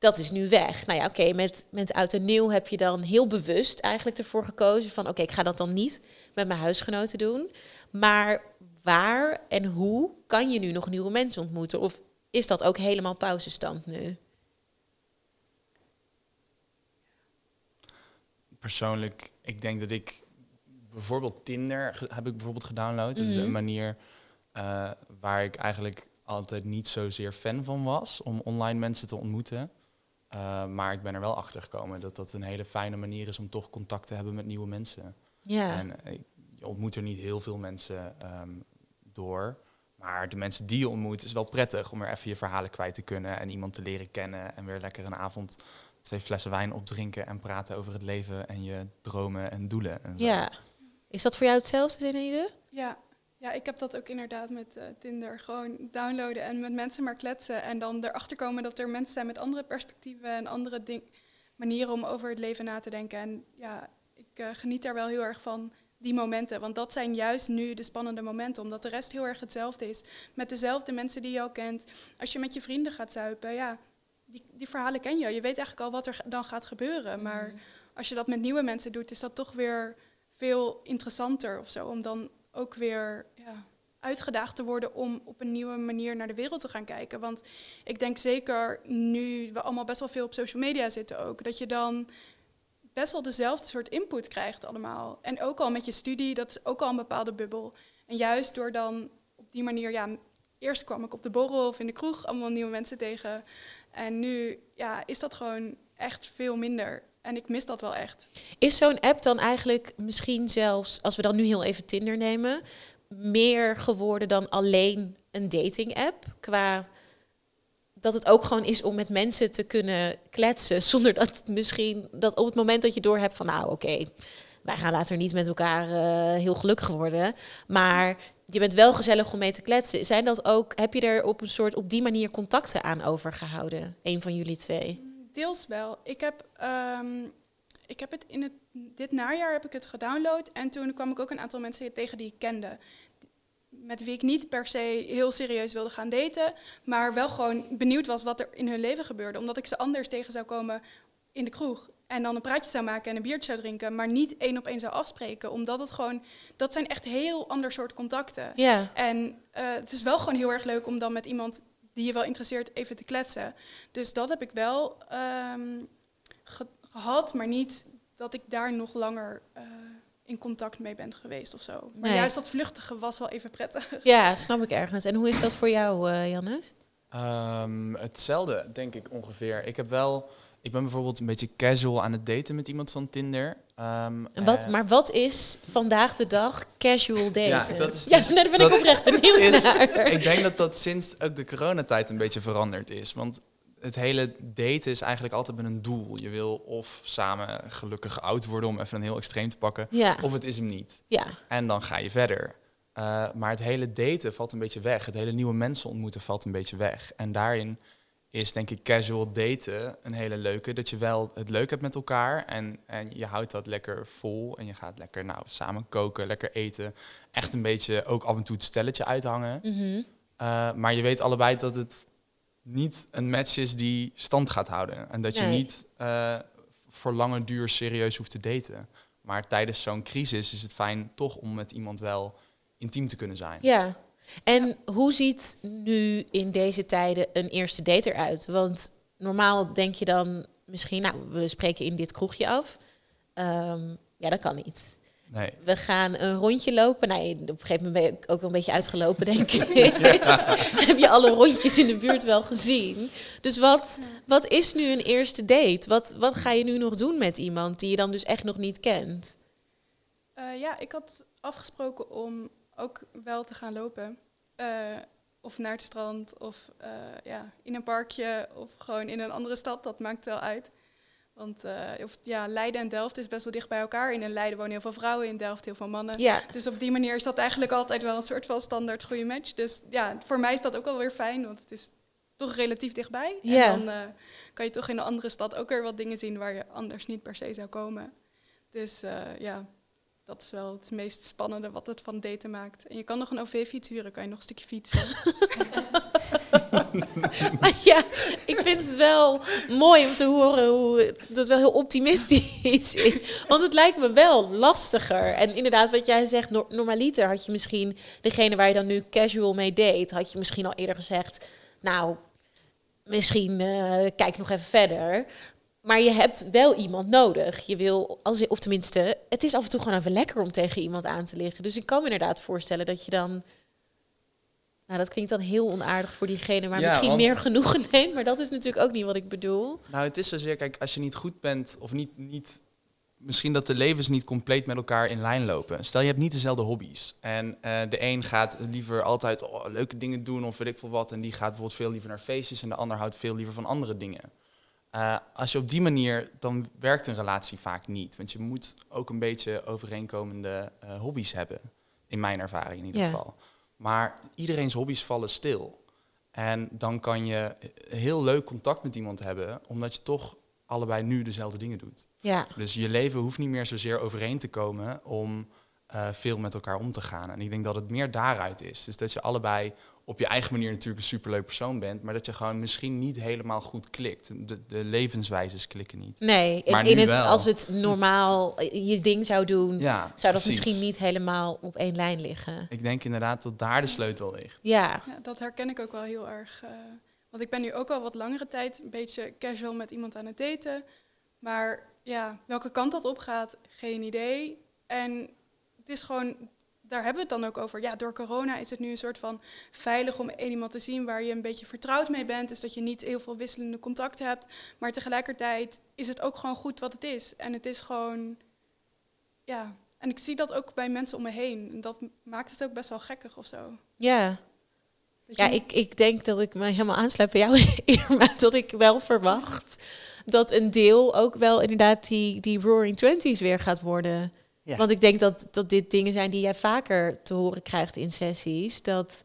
dat is nu weg. Nou ja, oké, met, met Oud en Nieuw heb je dan heel bewust eigenlijk ervoor gekozen van... oké, ik ga dat dan niet met mijn huisgenoten doen. Maar waar en hoe kan je nu nog nieuwe mensen ontmoeten? Of is dat ook helemaal pauzestand nu? Persoonlijk, ik denk dat ik bijvoorbeeld Tinder heb ik bijvoorbeeld gedownload. Dat is een mhm. manier uh, waar ik eigenlijk altijd niet zozeer fan van was om online mensen te ontmoeten. Uh, maar ik ben er wel achter gekomen dat dat een hele fijne manier is om toch contact te hebben met nieuwe mensen. Ja. En uh, je ontmoet er niet heel veel mensen um, door. Maar de mensen die je ontmoet is wel prettig om er even je verhalen kwijt te kunnen en iemand te leren kennen en weer lekker een avond twee flessen wijn opdrinken en praten over het leven en je dromen en doelen. En zo. Ja. Is dat voor jou hetzelfde, Zenaide? Ja, ja, ik heb dat ook inderdaad met uh, Tinder. Gewoon downloaden en met mensen maar kletsen. En dan erachter komen dat er mensen zijn met andere perspectieven en andere manieren om over het leven na te denken. En ja, ik uh, geniet daar wel heel erg van, die momenten. Want dat zijn juist nu de spannende momenten, omdat de rest heel erg hetzelfde is. Met dezelfde mensen die je al kent. Als je met je vrienden gaat zuipen, ja, die, die verhalen ken je. Je weet eigenlijk al wat er dan gaat gebeuren. Maar mm. als je dat met nieuwe mensen doet, is dat toch weer veel interessanter of zo. Om dan ook weer ja, uitgedaagd te worden om op een nieuwe manier naar de wereld te gaan kijken. Want ik denk zeker nu we allemaal best wel veel op social media zitten ook, dat je dan best wel dezelfde soort input krijgt allemaal. En ook al met je studie, dat is ook al een bepaalde bubbel. En juist door dan op die manier, ja, eerst kwam ik op de borrel of in de kroeg allemaal nieuwe mensen tegen. En nu ja, is dat gewoon echt veel minder. En ik mis dat wel echt. Is zo'n app dan eigenlijk misschien zelfs, als we dan nu heel even Tinder nemen, meer geworden dan alleen een dating app? Qua dat het ook gewoon is om met mensen te kunnen kletsen, [laughs] zonder dat misschien dat op het moment dat je door hebt van nou oké, wij gaan later niet met elkaar uh, heel gelukkig worden, maar je bent wel gezellig om mee te kletsen. Zijn dat ook, heb je er op een soort op die manier contacten aan overgehouden? Een van jullie twee? Deels wel. Ik heb, um, ik heb het in het, dit najaar heb ik het gedownload en toen kwam ik ook een aantal mensen tegen die ik kende met wie ik niet per se heel serieus wilde gaan daten, maar wel gewoon benieuwd was wat er in hun leven gebeurde. Omdat ik ze anders tegen zou komen in de kroeg. En dan een praatje zou maken en een biertje zou drinken, maar niet één op één zou afspreken. Omdat het gewoon, dat zijn echt heel ander soort contacten. Ja. En uh, het is wel gewoon heel erg leuk om dan met iemand die je wel interesseert even te kletsen. Dus dat heb ik wel um, ge gehad, maar niet dat ik daar nog langer uh, in contact mee bent geweest of zo. Maar Nee. juist dat vluchtige was wel even prettig. [laughs] Ja, snap ik ergens. En hoe is dat voor jou, eh Jannes? Ehm, hetzelfde, denk ik ongeveer. Ik heb wel, ik ben bijvoorbeeld een beetje casual aan het daten met iemand van Tinder. Ehm, En wat, eh, maar wat is vandaag de dag casual daten? Ja, dat is ja dus- daar ben dat ik oprecht benieuwd is- naar. ik denk dat dat sinds ook de coronatijd een beetje veranderd is. Want het hele daten is eigenlijk altijd met een doel. Je wil of samen gelukkig oud worden, om even een heel extreem te pakken. Ja, Of het is hem niet. ja, En dan ga je verder. Uh, maar het hele daten valt een beetje weg. Het hele nieuwe mensen ontmoeten valt een beetje weg. En daarin is denk ik casual daten een hele leuke. Dat je wel het leuk hebt met elkaar en, en je houdt dat lekker vol. En je gaat lekker nou, samen koken, lekker eten. Echt een beetje ook af en toe het stelletje uithangen. mhm. Uh, maar je weet allebei dat het niet een match is die stand gaat houden. En dat je niet uh, voor lange duur serieus hoeft te daten. Maar tijdens zo'n crisis is het fijn toch om met iemand wel intiem te kunnen zijn. ja. En hoe ziet nu in deze tijden een eerste date eruit? Want normaal denk je dan misschien, nou, we spreken in dit kroegje af. Ehm, ja, dat kan niet. Nee. We gaan een rondje lopen. Nee, op een gegeven moment ben je ook wel een beetje uitgelopen, denk ik. [laughs] [laughs] Heb je alle rondjes in de buurt wel gezien? Dus wat, wat is nu een eerste date? Wat, wat ga je nu nog doen met iemand die je dan dus echt nog niet kent? Uh, ja, ik had afgesproken om ook wel te gaan lopen. Uh, of naar het strand, of uh, ja, in een parkje, of gewoon in een andere stad. Dat maakt wel uit. Want uh, of, ja, Leiden en Delft is best wel dicht bij elkaar. In Leiden wonen heel veel vrouwen, in Delft heel veel mannen. Ja. Dus op die manier is dat eigenlijk altijd wel een soort van standaard goede match. Dus ja, voor mij is dat ook wel weer fijn, want het is toch relatief dichtbij. Ja. En dan uh, kan je toch in een andere stad ook weer wat dingen zien waar je anders niet per se zou komen. Dus uh, ja, dat is wel het meest spannende wat het van daten maakt. En je kan nog een OV-fiets huren, kan je nog een stukje fietsen. [laughs] maar ja, ik vind het wel mooi om te horen hoe dat wel heel optimistisch is. Want het lijkt me wel lastiger. En inderdaad, wat jij zegt, no normaliter had je misschien degene waar je dan nu casual mee date, had je misschien al eerder gezegd, nou, misschien uh, kijk nog even verder. Maar je hebt wel iemand nodig. Je wil, als, of tenminste, het is af en toe gewoon even lekker om tegen iemand aan te liggen. Dus ik kan me inderdaad voorstellen dat je dan. Nou, dat klinkt dan heel onaardig voor diegene, maar Ja, misschien want- meer genoegen [laughs] neemt. Maar dat is natuurlijk ook niet wat ik bedoel. Nou, het is zozeer, kijk, als je niet goed bent of niet, niet misschien dat de levens niet compleet met elkaar in lijn lopen. Stel, je hebt niet dezelfde hobby's. En eh, de een gaat liever altijd oh, leuke dingen doen of weet ik veel wat. En die gaat bijvoorbeeld veel liever naar feestjes en de ander houdt veel liever van andere dingen. Uh, als je op die manier, dan werkt een relatie vaak niet. Want je moet ook een beetje overeenkomende uh, hobby's hebben. In mijn ervaring in ieder geval. Maar iedereen's hobby's vallen stil. En dan kan je heel leuk contact met iemand hebben, omdat je toch allebei nu dezelfde dingen doet. Ja, Dus je leven hoeft niet meer zozeer overeen te komen om uh, veel met elkaar om te gaan. En ik denk dat het meer daaruit is. Dus dat je allebei op je eigen manier natuurlijk een superleuk persoon bent, maar dat je gewoon misschien niet helemaal goed klikt. De, de levenswijzes klikken niet. nee. Maar in nu het, wel. als het normaal je ding zou doen, Ja, zou dat precies. misschien niet helemaal op één lijn liggen. Ik denk inderdaad dat daar de sleutel ligt. Ja, Ja, dat herken ik ook wel heel erg. eh, want ik ben nu ook al wat langere tijd een beetje casual met iemand aan het daten. Maar ja, welke kant dat op gaat, geen idee. En het is gewoon daar hebben we het dan ook over. Ja, door corona is het nu een soort van veilig om iemand te zien waar je een beetje vertrouwd mee bent. Dus dat je niet heel veel wisselende contacten hebt. Maar tegelijkertijd is het ook gewoon goed wat het is. En het is gewoon, ja. En ik zie dat ook bij mensen om me heen. En dat maakt het ook best wel gekkig of zo. Ja, Dat ja ik, ik denk dat ik me helemaal aansluit bij jou, [laughs] Irma. Dat ik wel verwacht dat een deel ook wel inderdaad die, die Roaring Twenties weer gaat worden. Ja. Want ik denk dat, dat dit dingen zijn die jij vaker te horen krijgt in sessies. Dat,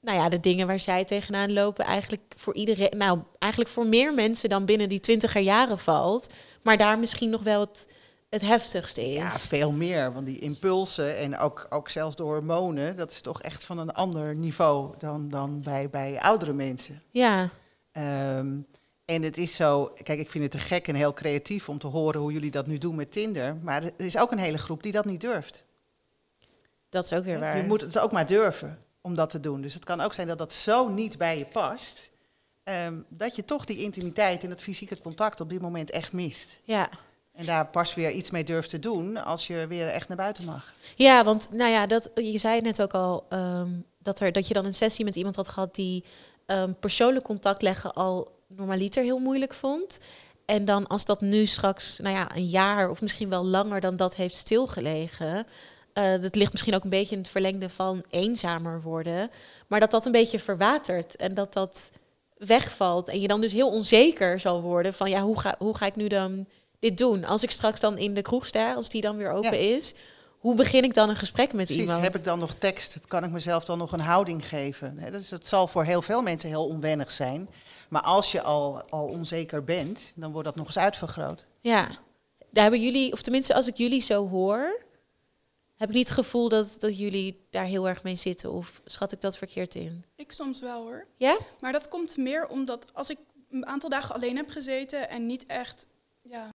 nou ja, de dingen waar zij tegenaan lopen eigenlijk voor iedereen, nou eigenlijk voor meer mensen dan binnen die twintiger jaren valt. Maar daar misschien nog wel het, het heftigste is. Ja, veel meer. Want die impulsen en ook, ook zelfs de hormonen, dat is toch echt van een ander niveau dan, dan bij, bij oudere mensen. ja. Ehm, en het is zo, kijk, ik vind het te gek en heel creatief om te horen hoe jullie dat nu doen met Tinder. Maar er is ook een hele groep die dat niet durft. dat is ook weer waar. Je moet het ook maar durven om dat te doen. Dus het kan ook zijn dat dat zo niet bij je past, ehm, dat je toch die intimiteit en dat fysieke contact op dit moment echt mist. Ja. En daar pas weer iets mee durft te doen als je weer echt naar buiten mag. Ja, want nou ja, dat, je zei net ook al, ehm, dat, er, dat je dan een sessie met iemand had gehad die ehm, persoonlijk contact leggen al normaliter heel moeilijk vond. En dan als dat nu straks, nou ja, een jaar of misschien wel langer dan dat heeft stilgelegen. eh dat ligt misschien ook een beetje in het verlengde van eenzamer worden. Maar dat dat een beetje verwatert en dat dat wegvalt. En je dan dus heel onzeker zal worden van ja, hoe ga, hoe ga ik nu dan dit doen? Als ik straks dan in de kroeg sta, als die dan weer open is, hoe begin ik dan een gesprek met Precies, iemand? heb ik dan nog tekst? Kan ik mezelf dan nog een houding geven? Dus het zal voor heel veel mensen heel onwennig zijn. Maar als je al, al onzeker bent, dan wordt dat nog eens uitvergroot. Ja, daar hebben jullie, of tenminste als ik jullie zo hoor, heb ik niet het gevoel dat, dat jullie daar heel erg mee zitten. Of schat ik dat verkeerd in? Ik soms wel hoor. Ja? Maar dat komt meer omdat als ik een aantal dagen alleen heb gezeten en niet echt, ja,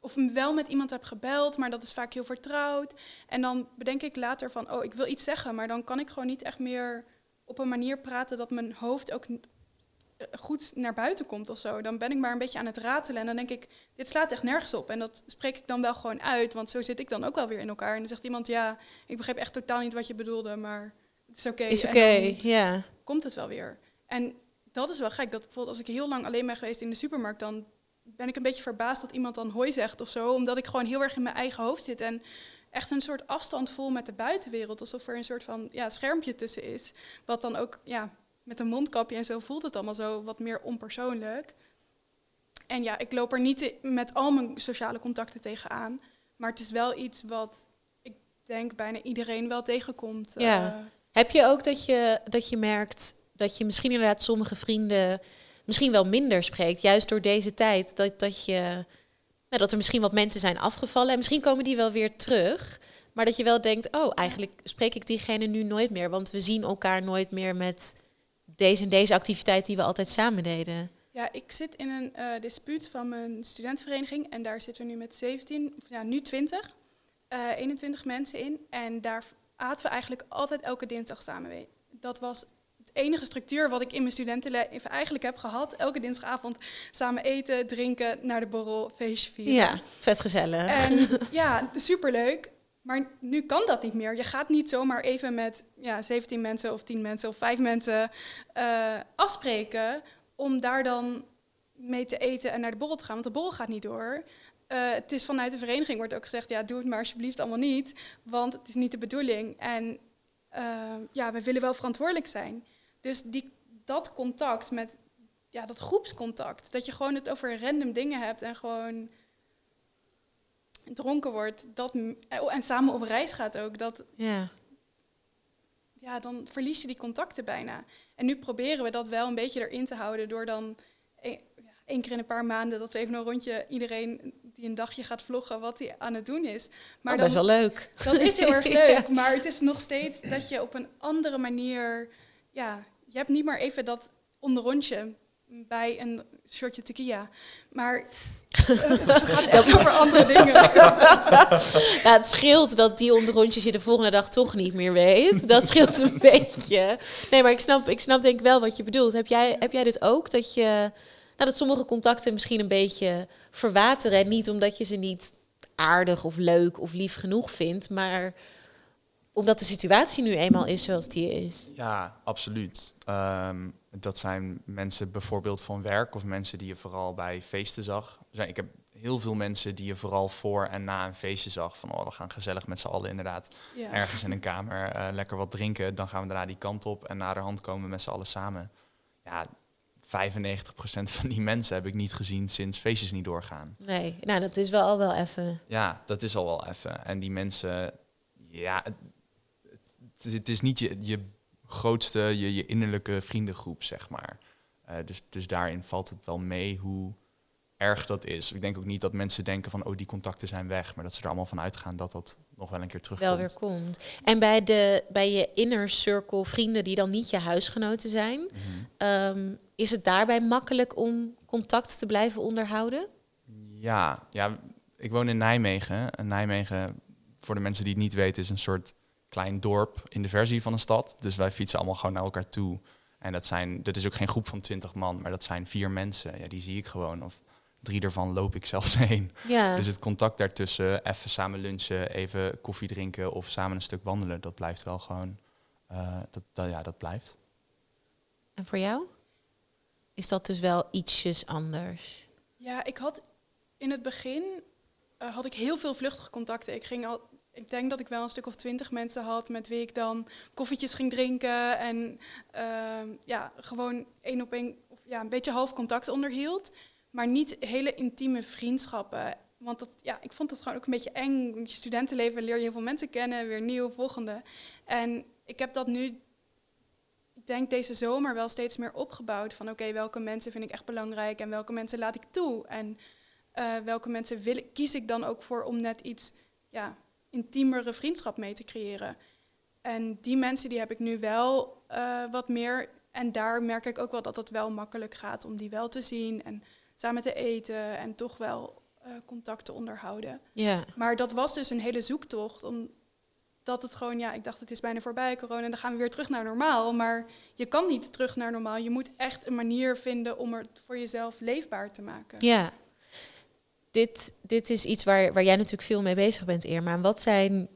of wel met iemand heb gebeld, maar dat is vaak heel vertrouwd. En dan bedenk ik later van, oh, ik wil iets zeggen, maar dan kan ik gewoon niet echt meer op een manier praten dat mijn hoofd ook goed naar buiten komt of zo. Dan ben ik maar een beetje aan het ratelen en dan denk ik, dit slaat echt nergens op. En dat spreek ik dan wel gewoon uit, want zo zit ik dan ook wel weer in elkaar. En dan zegt iemand, ja, ik begreep echt totaal niet wat je bedoelde, maar het is oké. Is oké, ja. komt het wel weer. En dat is wel gek. Dat bijvoorbeeld als ik heel lang alleen ben geweest in de supermarkt, dan ben ik een beetje verbaasd dat iemand dan hoi zegt of zo. Omdat ik gewoon heel erg in mijn eigen hoofd zit. En echt een soort afstand voel met de buitenwereld. Alsof er een soort van ja, schermpje tussen is. Wat dan ook, ja, met een mondkapje en zo voelt het allemaal zo wat meer onpersoonlijk. En ja, ik loop er niet met al mijn sociale contacten tegenaan. Maar het is wel iets wat ik denk bijna iedereen wel tegenkomt. Ja. Eh, Heb je ook dat je, dat je merkt dat je misschien inderdaad sommige vrienden misschien wel minder spreekt, juist door deze tijd, dat, dat, je, nou, dat er misschien wat mensen zijn afgevallen en misschien komen die wel weer terug, maar dat je wel denkt, oh, eigenlijk spreek ik diegene nu nooit meer, want we zien elkaar nooit meer met deze en deze activiteit die we altijd samen deden. Ja, ik zit in een eh, dispuut van mijn studentenvereniging en daar zitten we nu met 17, of ja, nu 20, eh 21 mensen in. En daar aten we eigenlijk altijd elke dinsdag samen mee. Dat was het enige structuur wat ik in mijn studentenleven eigenlijk heb gehad. Elke dinsdagavond samen eten, drinken, naar de borrel, feestje vieren. Ja, vet gezellig. En [laughs] ja, superleuk. Maar nu kan dat niet meer. Je gaat niet zomaar even met ja, 17 mensen of 10 mensen of 5 mensen eh, afspreken om daar dan mee te eten en naar de borrel te gaan. Want de borrel gaat niet door. Eh, het is vanuit de vereniging wordt ook gezegd, ja, doe het maar alsjeblieft allemaal niet, want het is niet de bedoeling. En eh, ja, we willen wel verantwoordelijk zijn. Dus die, dat contact met, ja, dat groepscontact, dat je gewoon het over random dingen hebt en gewoon dronken wordt, dat, oh, en samen op reis gaat ook, dat, ja. ja, dan verlies je die contacten bijna. En nu proberen we dat wel een beetje erin te houden door dan één ja, één keer in een paar maanden dat we even een rondje iedereen die een dagje gaat vloggen wat hij aan het doen is. Maar dan, best wel leuk. dat is heel erg [laughs] Ja. leuk, maar het is nog steeds dat je op een andere manier, ja, je hebt niet maar even dat onderrondje bij een shotje tequila, maar eh, [laughs] het gaat echt over andere dingen. Ja, [laughs] het scheelt dat die onderrondjes je de volgende dag toch niet meer weet. Dat scheelt een [laughs] beetje. Nee, maar ik snap, ik snap denk ik wel wat je bedoelt. Heb jij, heb jij dit ook? Dat, je, nou, dat sommige contacten misschien een beetje verwateren. En niet omdat je ze niet aardig of leuk of lief genoeg vindt. Maar Omdat de situatie nu eenmaal is zoals die is. Ja, absoluut. Ehm, dat zijn mensen bijvoorbeeld van werk of mensen die je vooral bij feesten zag. Zijn, ik heb heel veel mensen die je vooral voor en na een feestje zag. Van oh, we gaan gezellig met z'n allen inderdaad Ja. ergens in een kamer eh, lekker wat drinken. Dan gaan we daarna die kant op en naderhand komen we met z'n allen samen. Ja, 95% van die mensen heb ik niet gezien sinds feestjes niet doorgaan. Nee, nou dat is wel al wel even. Ja, dat is al wel even. En die mensen, ja, het, is niet je, je grootste, je, je innerlijke vriendengroep, zeg maar. Eh, dus, dus daarin valt het wel mee hoe erg dat is. Ik denk ook niet dat mensen denken van, oh, die contacten zijn weg. Maar dat ze er allemaal van uitgaan dat dat nog wel een keer terugkomt. wel weer komt. En bij, de, bij je inner circle vrienden die dan niet je huisgenoten zijn, Mhm. ehm, is het daarbij makkelijk om contact te blijven onderhouden? Ja, ja, ik woon in Nijmegen. En Nijmegen, voor de mensen die het niet weten, is een soort klein dorp in de versie van een stad. Dus wij fietsen allemaal gewoon naar elkaar toe. En dat, zijn, dat is ook geen groep van twintig man, maar dat zijn vier mensen. Ja, die zie ik gewoon. Of drie daarvan loop ik [laughs] zelfs heen. Ja. Dus het contact daartussen, even samen lunchen, even koffie drinken of samen een stuk wandelen, dat blijft wel gewoon, eh, dat, dat, ja, dat blijft. En voor jou? Is dat dus wel ietsjes anders? Ja, ik had in het begin eh, had ik heel veel vluchtige contacten. Ik ging al, ik denk dat ik wel een stuk of twintig mensen had met wie ik dan koffietjes ging drinken en ehm, ja, gewoon één op één of ja, een beetje half contact onderhield, maar niet hele intieme vriendschappen. Want dat, ja, ik vond het gewoon ook een beetje eng. Je studentenleven leer je heel veel mensen kennen, weer nieuw, volgende. En ik heb dat nu, ik denk deze zomer wel steeds meer opgebouwd. Van oké, welke mensen vind ik echt belangrijk en welke mensen laat ik toe? En eh, welke mensen wil, kies ik dan ook voor om net iets ja, intiemere vriendschap mee te creëren? En die mensen die heb ik nu wel eh, wat meer. En daar merk ik ook wel dat het wel makkelijk gaat om die wel te zien en samen te eten en toch wel eh, contact te onderhouden. Ja. Maar dat was dus een hele zoektocht. Omdat het gewoon, ja, ik dacht het is bijna voorbij corona en dan gaan we weer terug naar normaal. Maar je kan niet terug naar normaal. Je moet echt een manier vinden om het voor jezelf leefbaar te maken. Ja. Dit, dit is iets waar, waar jij natuurlijk veel mee bezig bent, Irma. Wat zijn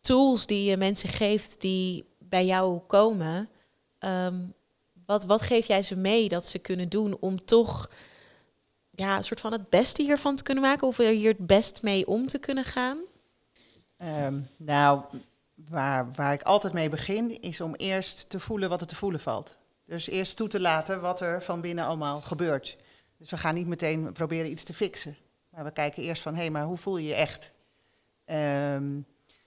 tools die je mensen geeft die bij jou komen? Ehm, wat, wat geef jij ze mee dat ze kunnen doen om toch ja, een soort van het beste hiervan te kunnen maken? Of hier het best mee om te kunnen gaan? Ehm, nou, waar, waar ik altijd mee begin, is om eerst te voelen wat er te voelen valt. Dus eerst toe te laten wat er van binnen allemaal gebeurt. Dus we gaan niet meteen proberen iets te fixen. Maar we kijken eerst van, hé, hey, maar hoe voel je je echt? Ehm,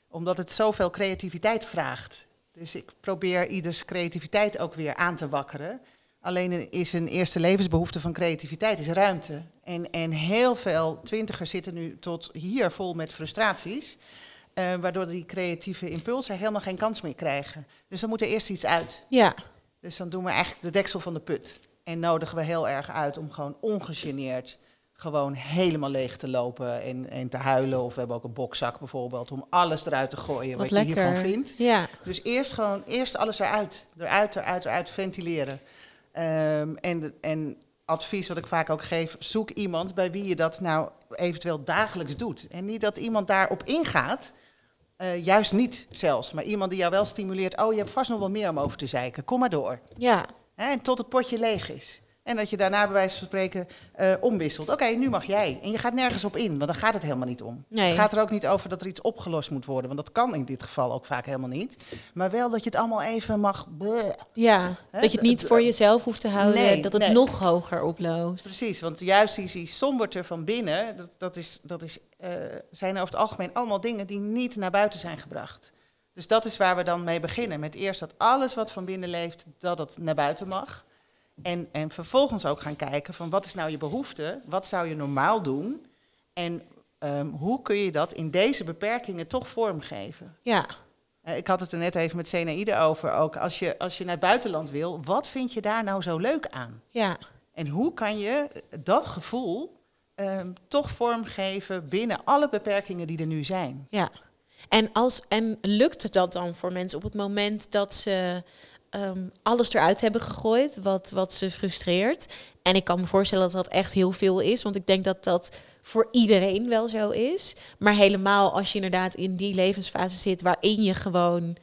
omdat het zoveel creativiteit vraagt. Dus ik probeer ieders creativiteit ook weer aan te wakkeren. Alleen is een eerste levensbehoefte van creativiteit is ruimte. En, en heel veel twintigers zitten nu tot hier vol met frustraties. eh, waardoor die creatieve impulsen helemaal geen kans meer krijgen. Dus dan moet er eerst iets uit. Ja, Dus dan doen we eigenlijk de deksel van de put. En nodigen we heel erg uit om gewoon ongegeneerd gewoon helemaal leeg te lopen en, en te huilen. Of we hebben ook een bokzak bijvoorbeeld om alles eruit te gooien wat, wat je hiervan vindt. Ja, Dus eerst gewoon, eerst alles eruit. Eruit, eruit, eruit, ventileren. Ehm, en, en advies wat ik vaak ook geef, zoek iemand bij wie je dat nou eventueel dagelijks doet. En niet dat iemand daarop ingaat, eh, juist niet zelfs, maar iemand die jou wel stimuleert, oh je hebt vast nog wel meer om over te zeiken, kom maar door. ja, en tot het potje leeg is. En dat je daarna bij wijze van spreken eh, omwisselt. Oké, nu mag jij. En je gaat nergens op in, want dan gaat het helemaal niet om. Nee. Het gaat er ook niet over dat er iets opgelost moet worden, want dat kan in dit geval ook vaak helemaal niet. Maar wel dat je het allemaal even mag... bleh. ja. Dat je het niet voor jezelf hoeft te houden, Nee, dat het nee. nog hoger oploost. Precies, want juist die, die somberte van binnen, dat, dat, is, dat is, eh, zijn over het algemeen allemaal dingen die niet naar buiten zijn gebracht. Dus dat is waar we dan mee beginnen. Met eerst dat alles wat van binnen leeft, dat het naar buiten mag. En, en vervolgens ook gaan kijken van wat is nou je behoefte? Wat zou je normaal doen? En ehm, hoe kun je dat in deze beperkingen toch vormgeven? Ja, Eh, ik had het er net even met Senaïde over ook. Als je, als je naar het buitenland wil, wat vind je daar nou zo leuk aan? ja, En hoe kan je dat gevoel ehm, toch vormgeven binnen alle beperkingen die er nu zijn? ja. En, als, en lukt het dat dan voor mensen op het moment dat ze ehm, alles eruit hebben gegooid wat, wat ze frustreert. En ik kan me voorstellen dat dat echt heel veel is, want ik denk dat dat voor iedereen wel zo is. Maar helemaal als je inderdaad in die levensfase zit waarin je gewoon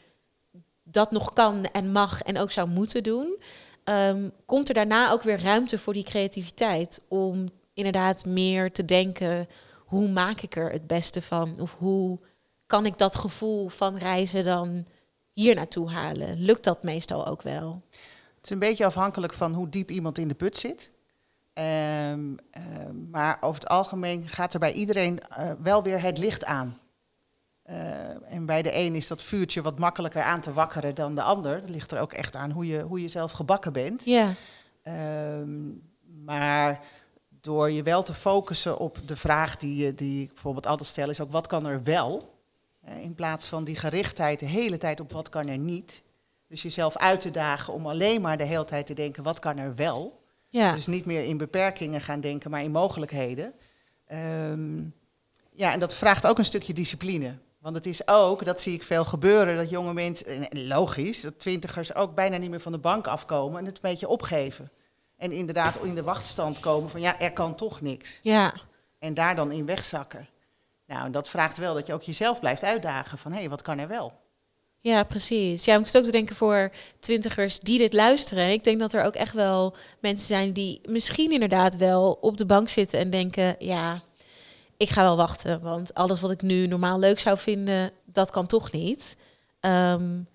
dat nog kan en mag en ook zou moeten doen, ehm, komt er daarna ook weer ruimte voor die creativiteit om inderdaad meer te denken, hoe maak ik er het beste van? Of hoe kan ik dat gevoel van reizen dan hier naartoe halen? Lukt dat meestal ook wel? Het is een beetje afhankelijk van hoe diep iemand in de put zit. Um, um, maar over het algemeen gaat er bij iedereen uh, wel weer het licht aan. Uh, en bij de een is dat vuurtje wat makkelijker aan te wakkeren dan de ander. Dat ligt er ook echt aan hoe je, hoe je zelf gebakken bent. Ja. Um, maar door je wel te focussen op de vraag die, die ik bijvoorbeeld altijd stel, is ook wat kan er wel? In plaats van die gerichtheid de hele tijd op wat kan er niet. Dus jezelf uit te dagen om alleen maar de hele tijd te denken wat kan er wel. Ja. Dus niet meer in beperkingen gaan denken, maar in mogelijkheden. Um, ja, en dat vraagt ook een stukje discipline. Want het is ook, dat zie ik veel gebeuren, dat jonge mensen, logisch, dat twintigers ook bijna niet meer van de bank afkomen en het een beetje opgeven. En inderdaad in de wachtstand komen van ja, er kan toch niks. Ja. En daar dan in wegzakken. Nou, en dat vraagt wel dat je ook jezelf blijft uitdagen van hé, hey, wat kan er wel? Ja, precies. Ja, ik moet ook te denken voor twintigers die dit luisteren. Ik denk dat er ook echt wel mensen zijn die misschien inderdaad wel op de bank zitten en denken, ja, ik ga wel wachten, want alles wat ik nu normaal leuk zou vinden, dat kan toch niet. Um,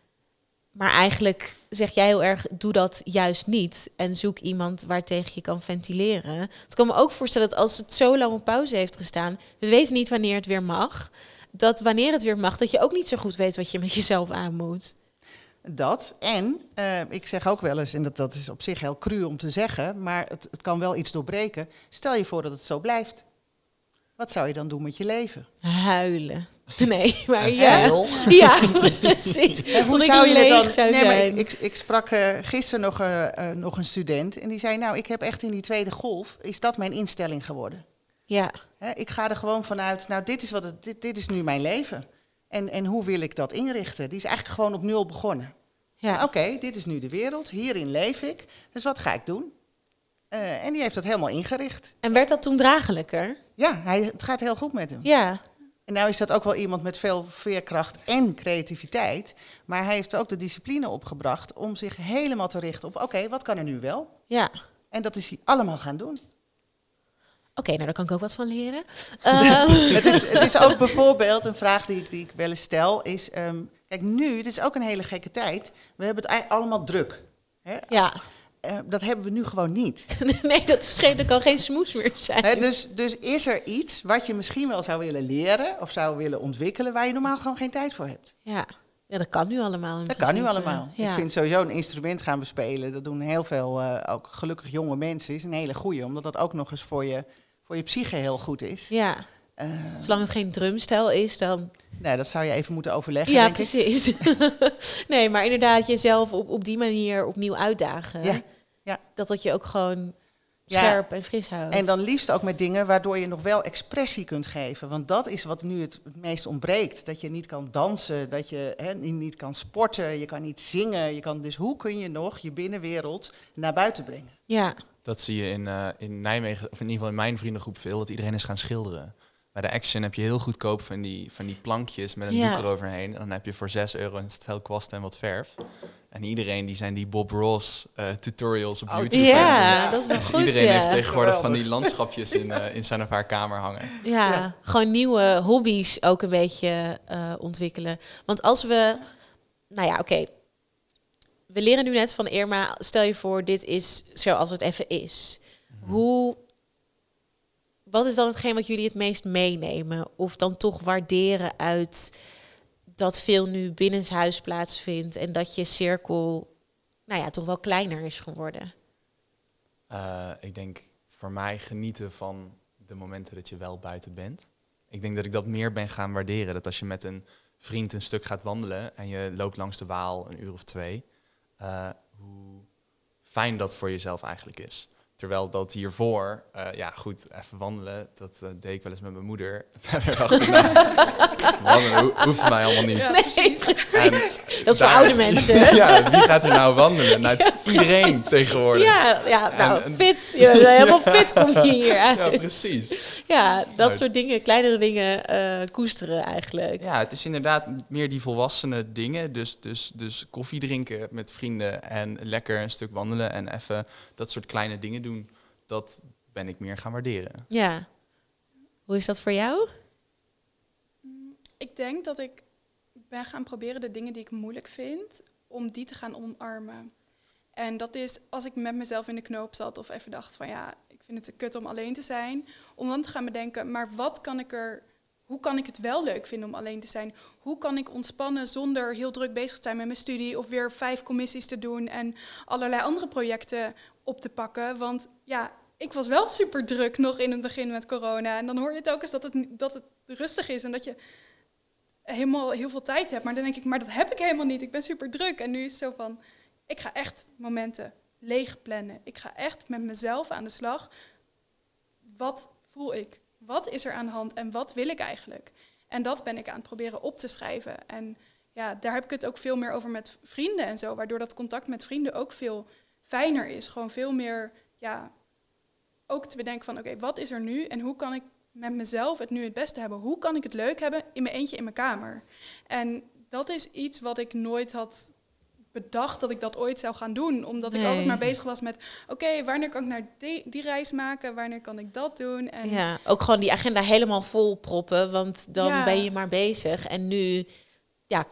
maar eigenlijk zeg jij heel erg, doe dat juist niet. En zoek iemand waartegen je kan ventileren. Het kan me ook voorstellen dat als het zo lang op pauze heeft gestaan, we weten niet wanneer het weer mag. Dat wanneer het weer mag, dat je ook niet zo goed weet wat je met jezelf aan moet. Dat. En uh, ik zeg ook wel eens, en dat, dat is op zich heel cru om te zeggen, maar het, het kan wel iets doorbreken. Stel je voor dat het zo blijft. Wat zou je dan doen met je leven? Huilen. [laughs] Nee, maar ja. [laughs] Ja, precies. [laughs] En hoe zou je leeg dan? Zou nee, maar ik, ik, ik, sprak uh, gisteren nog, uh, uh, nog een student en die zei: Nou, ik heb echt in die tweede golf, is dat mijn instelling geworden? Ja. Hè, ik ga er gewoon vanuit, nou, dit is, wat het, dit, dit is nu mijn leven. En, en hoe wil ik dat inrichten? Die is eigenlijk gewoon op nul begonnen. Ja. Oké, okay, dit is nu de wereld, hierin leef ik. Dus wat ga ik doen? Uh, en die heeft dat helemaal ingericht. En werd dat toen draaglijker? Ja, hij, het gaat heel goed met hem. Ja. En nou is dat ook wel iemand met veel veerkracht en creativiteit. Maar hij heeft ook de discipline opgebracht om zich helemaal te richten op... oké, okay, wat kan er nu wel? Ja. En dat is hij allemaal gaan doen. Oké, okay, nou daar kan ik ook wat van leren. Uh. [laughs] het, is, het is ook bijvoorbeeld een vraag die ik, die ik wel eens stel. Is, um, kijk, nu, dit is ook een hele gekke tijd. We hebben het allemaal druk. Hè? Ja. Uh, dat hebben we nu gewoon niet. [laughs] nee, dat er kan geen smoes meer zijn. He, dus, dus is er iets wat je misschien wel zou willen leren of zou willen ontwikkelen waar je normaal gewoon geen tijd voor hebt? Ja, ja dat kan nu allemaal. Dat kan nu allemaal. Ja. Ik vind sowieso een instrument gaan bespelen, dat doen heel veel, uh, ook gelukkig jonge mensen, is een hele goeie, omdat dat ook nog eens voor je, voor je psyche heel goed is. Ja. Uh, Zolang het geen drumstijl is, dan. Nee, dat zou je even moeten overleggen. Ja, denk precies. Ik. [laughs] nee, maar inderdaad, jezelf op, op die manier opnieuw uitdagen. Ja. Ja. Dat dat je ook gewoon scherp ja. en fris houdt. En dan liefst ook met dingen waardoor je nog wel expressie kunt geven. Want dat is wat nu het, het meest ontbreekt. Dat je niet kan dansen, dat je hè, niet kan sporten, je kan niet zingen. Je kan, dus hoe kun je nog je binnenwereld naar buiten brengen? Ja. Dat zie je in, uh, in Nijmegen, of in ieder geval in mijn vriendengroep veel, dat iedereen is gaan schilderen. Bij de Action heb je heel goedkoop van die, van die plankjes met een Ja. doek eroverheen. En dan heb je voor 6 euro een stel kwast en wat verf. En iedereen die zijn die Bob Ross eh, tutorials op Oh, YouTube. Ja, dat is wel Dus goed. iedereen ja. heeft tegenwoordig van die landschapjes in, [laughs] eh, in zijn of haar kamer hangen. Ja, Ja. gewoon nieuwe hobby's ook een beetje eh, ontwikkelen. Want als we, nou ja, oké. We leren nu net van Irma, stel je voor, dit is zoals het even is. Hoe, wat is dan hetgeen wat jullie het meest meenemen? Of dan toch waarderen uit dat veel nu binnenshuis plaatsvindt en dat je cirkel, nou ja, toch wel kleiner is geworden? Eh, ik denk voor mij genieten van de momenten dat je wel buiten bent. Ik denk dat ik dat meer ben gaan waarderen. Dat als je met een vriend een stuk gaat wandelen en je loopt langs de Waal een uur of twee, eh, hoe fijn dat voor jezelf eigenlijk is. Terwijl dat hiervoor, eh, ja goed, even wandelen, dat eh, deed ik wel eens met mijn moeder. [laughs] Verder achterna, [laughs] wandelen ho- hoeft mij allemaal niet. Ja, nee, precies. En dat is voor oude mensen. [laughs] ja, wie gaat er nou wandelen? Nou, Ja, iedereen tegenwoordig. Ja, ja nou, En- fit. Je bent helemaal fit kom je hier uit. Ja, precies. Ja, dat Nou, soort dingen, kleinere dingen eh, koesteren eigenlijk. Ja, het is inderdaad meer die volwassene dingen. Dus, dus, dus koffie drinken met vrienden en lekker een stuk wandelen en even dat soort kleine dingen doen. Dat ben ik meer gaan waarderen. Ja. Hoe is dat voor jou? Ik denk dat ik ben gaan proberen de dingen die ik moeilijk vind, om die te gaan omarmen. En dat is als ik met mezelf in de knoop zat of even dacht van ja, ik vind het te kut om alleen te zijn. Om dan te gaan bedenken, maar wat kan ik er, hoe kan ik het wel leuk vinden om alleen te zijn? Hoe kan ik ontspannen zonder heel druk bezig te zijn met mijn studie of weer vijf commissies te doen en allerlei andere projecten op te pakken? Want ja, ik was wel super druk nog in het begin met corona. En dan hoor je het ook eens dat het, dat het rustig is en dat je helemaal heel veel tijd hebt. Maar dan denk ik, maar dat heb ik helemaal niet. Ik ben super druk. En nu is het zo van, ik ga echt momenten leeg plannen. Ik ga echt met mezelf aan de slag. Wat voel ik? Wat is er aan de hand en wat wil ik eigenlijk? En dat ben ik aan het proberen op te schrijven. En ja, daar heb ik het ook veel meer over met vrienden en zo. Waardoor dat contact met vrienden ook veel fijner is. Gewoon veel meer, ja, ook te bedenken van, oké, wat is er nu en hoe kan ik met mezelf het nu het beste hebben? Hoe kan ik het leuk hebben in mijn eentje in mijn kamer? En dat is iets wat ik nooit had bedacht dat ik dat ooit zou gaan doen. Omdat ik altijd maar bezig was met... oké, wanneer kan ik naar die, die reis maken? Wanneer kan ik dat doen? En Ja, ook gewoon die agenda helemaal vol proppen, want dan Ja. ben je maar bezig. En nu ja,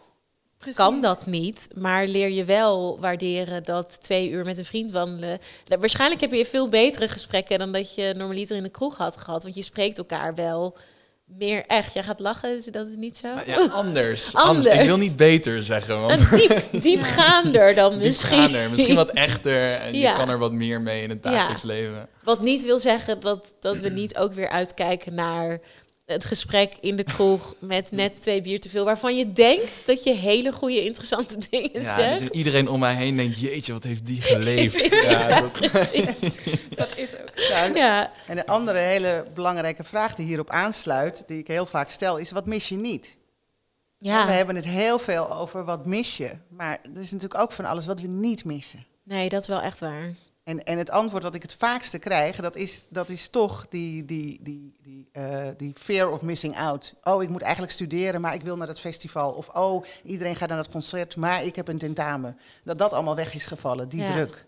precies. kan dat niet, maar leer je wel waarderen dat twee uur met een vriend wandelen. Waarschijnlijk heb je veel betere gesprekken dan dat je normaliter in de kroeg had gehad, want je spreekt elkaar wel meer echt. Jij gaat lachen, dus dat is niet zo. Nou ja, anders. [laughs] Anders. Ik wil niet beter zeggen, want Een diep, diepgaander dan [laughs] misschien. diepgaander, misschien wat echter en Ja. je kan er wat meer mee in het Ja. dagelijks leven. Wat niet wil zeggen dat, dat we niet ook weer uitkijken naar het gesprek in de kroeg met [laughs] net twee bier te veel, waarvan je denkt dat je hele goede, interessante dingen Ja, zegt. dat iedereen om mij heen denkt, jeetje, wat heeft die [laughs] geleefd. Ja, Ja, dat- precies. [laughs] Dat is ook. Ja, en- Ja, En een andere hele belangrijke vraag die hierop aansluit, die ik heel vaak stel, is wat mis je niet? We ja. hebben het heel veel over wat mis je, maar er is natuurlijk ook van alles wat we niet missen. nee, dat is wel echt waar. En, en het antwoord wat ik het vaakste krijg, dat is, dat is toch die, die, die, die, eh, die fear of missing out. Oh, ik moet eigenlijk studeren, maar ik wil naar dat festival. Of oh, iedereen gaat naar dat concert, maar ik heb een tentamen. Dat dat allemaal weg is gevallen, die Ja. druk.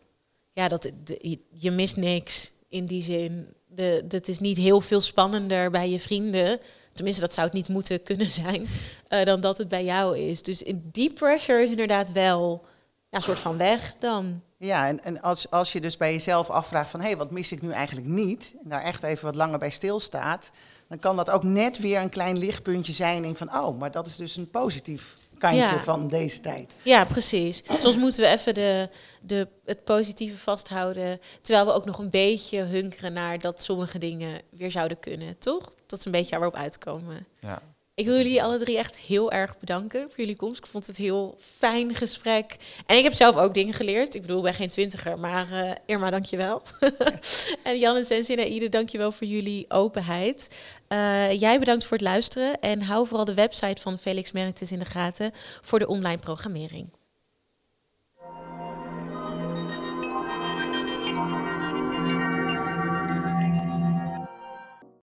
Ja, dat, de- je- mist niks in die zin. De, het is niet heel veel spannender bij je vrienden. Tenminste, dat zou het niet moeten [laughs] kunnen zijn. eh, dan dat het bij jou is. Dus in die pressure is inderdaad wel ja, een soort van weg dan. Ja, en, en als, als je dus bij jezelf afvraagt van... hé, hey, wat mis ik nu eigenlijk niet? En daar echt even wat langer bij stilstaat... dan kan dat ook net weer een klein lichtpuntje zijn... in van, oh, maar dat is dus een positief kantje Ja. van deze tijd. Ja, precies. Soms moeten we even de, de, het positieve vasthouden. Terwijl we ook nog een beetje hunkeren naar dat sommige dingen weer zouden kunnen. Toch? Dat is een beetje waar we op uitkomen. ja. Ik wil jullie alle drie echt heel erg bedanken voor jullie komst. Ik vond het heel fijn gesprek. En ik heb zelf ook dingen geleerd. Ik bedoel, ik ben geen twintiger, maar eh Irma, dankjewel. [laughs] en Jan en Sensi en Aide, dankjewel voor jullie openheid. Eh, jij bedankt voor het luisteren. En hou vooral de website van Felix Merktes in de gaten voor de online programmering.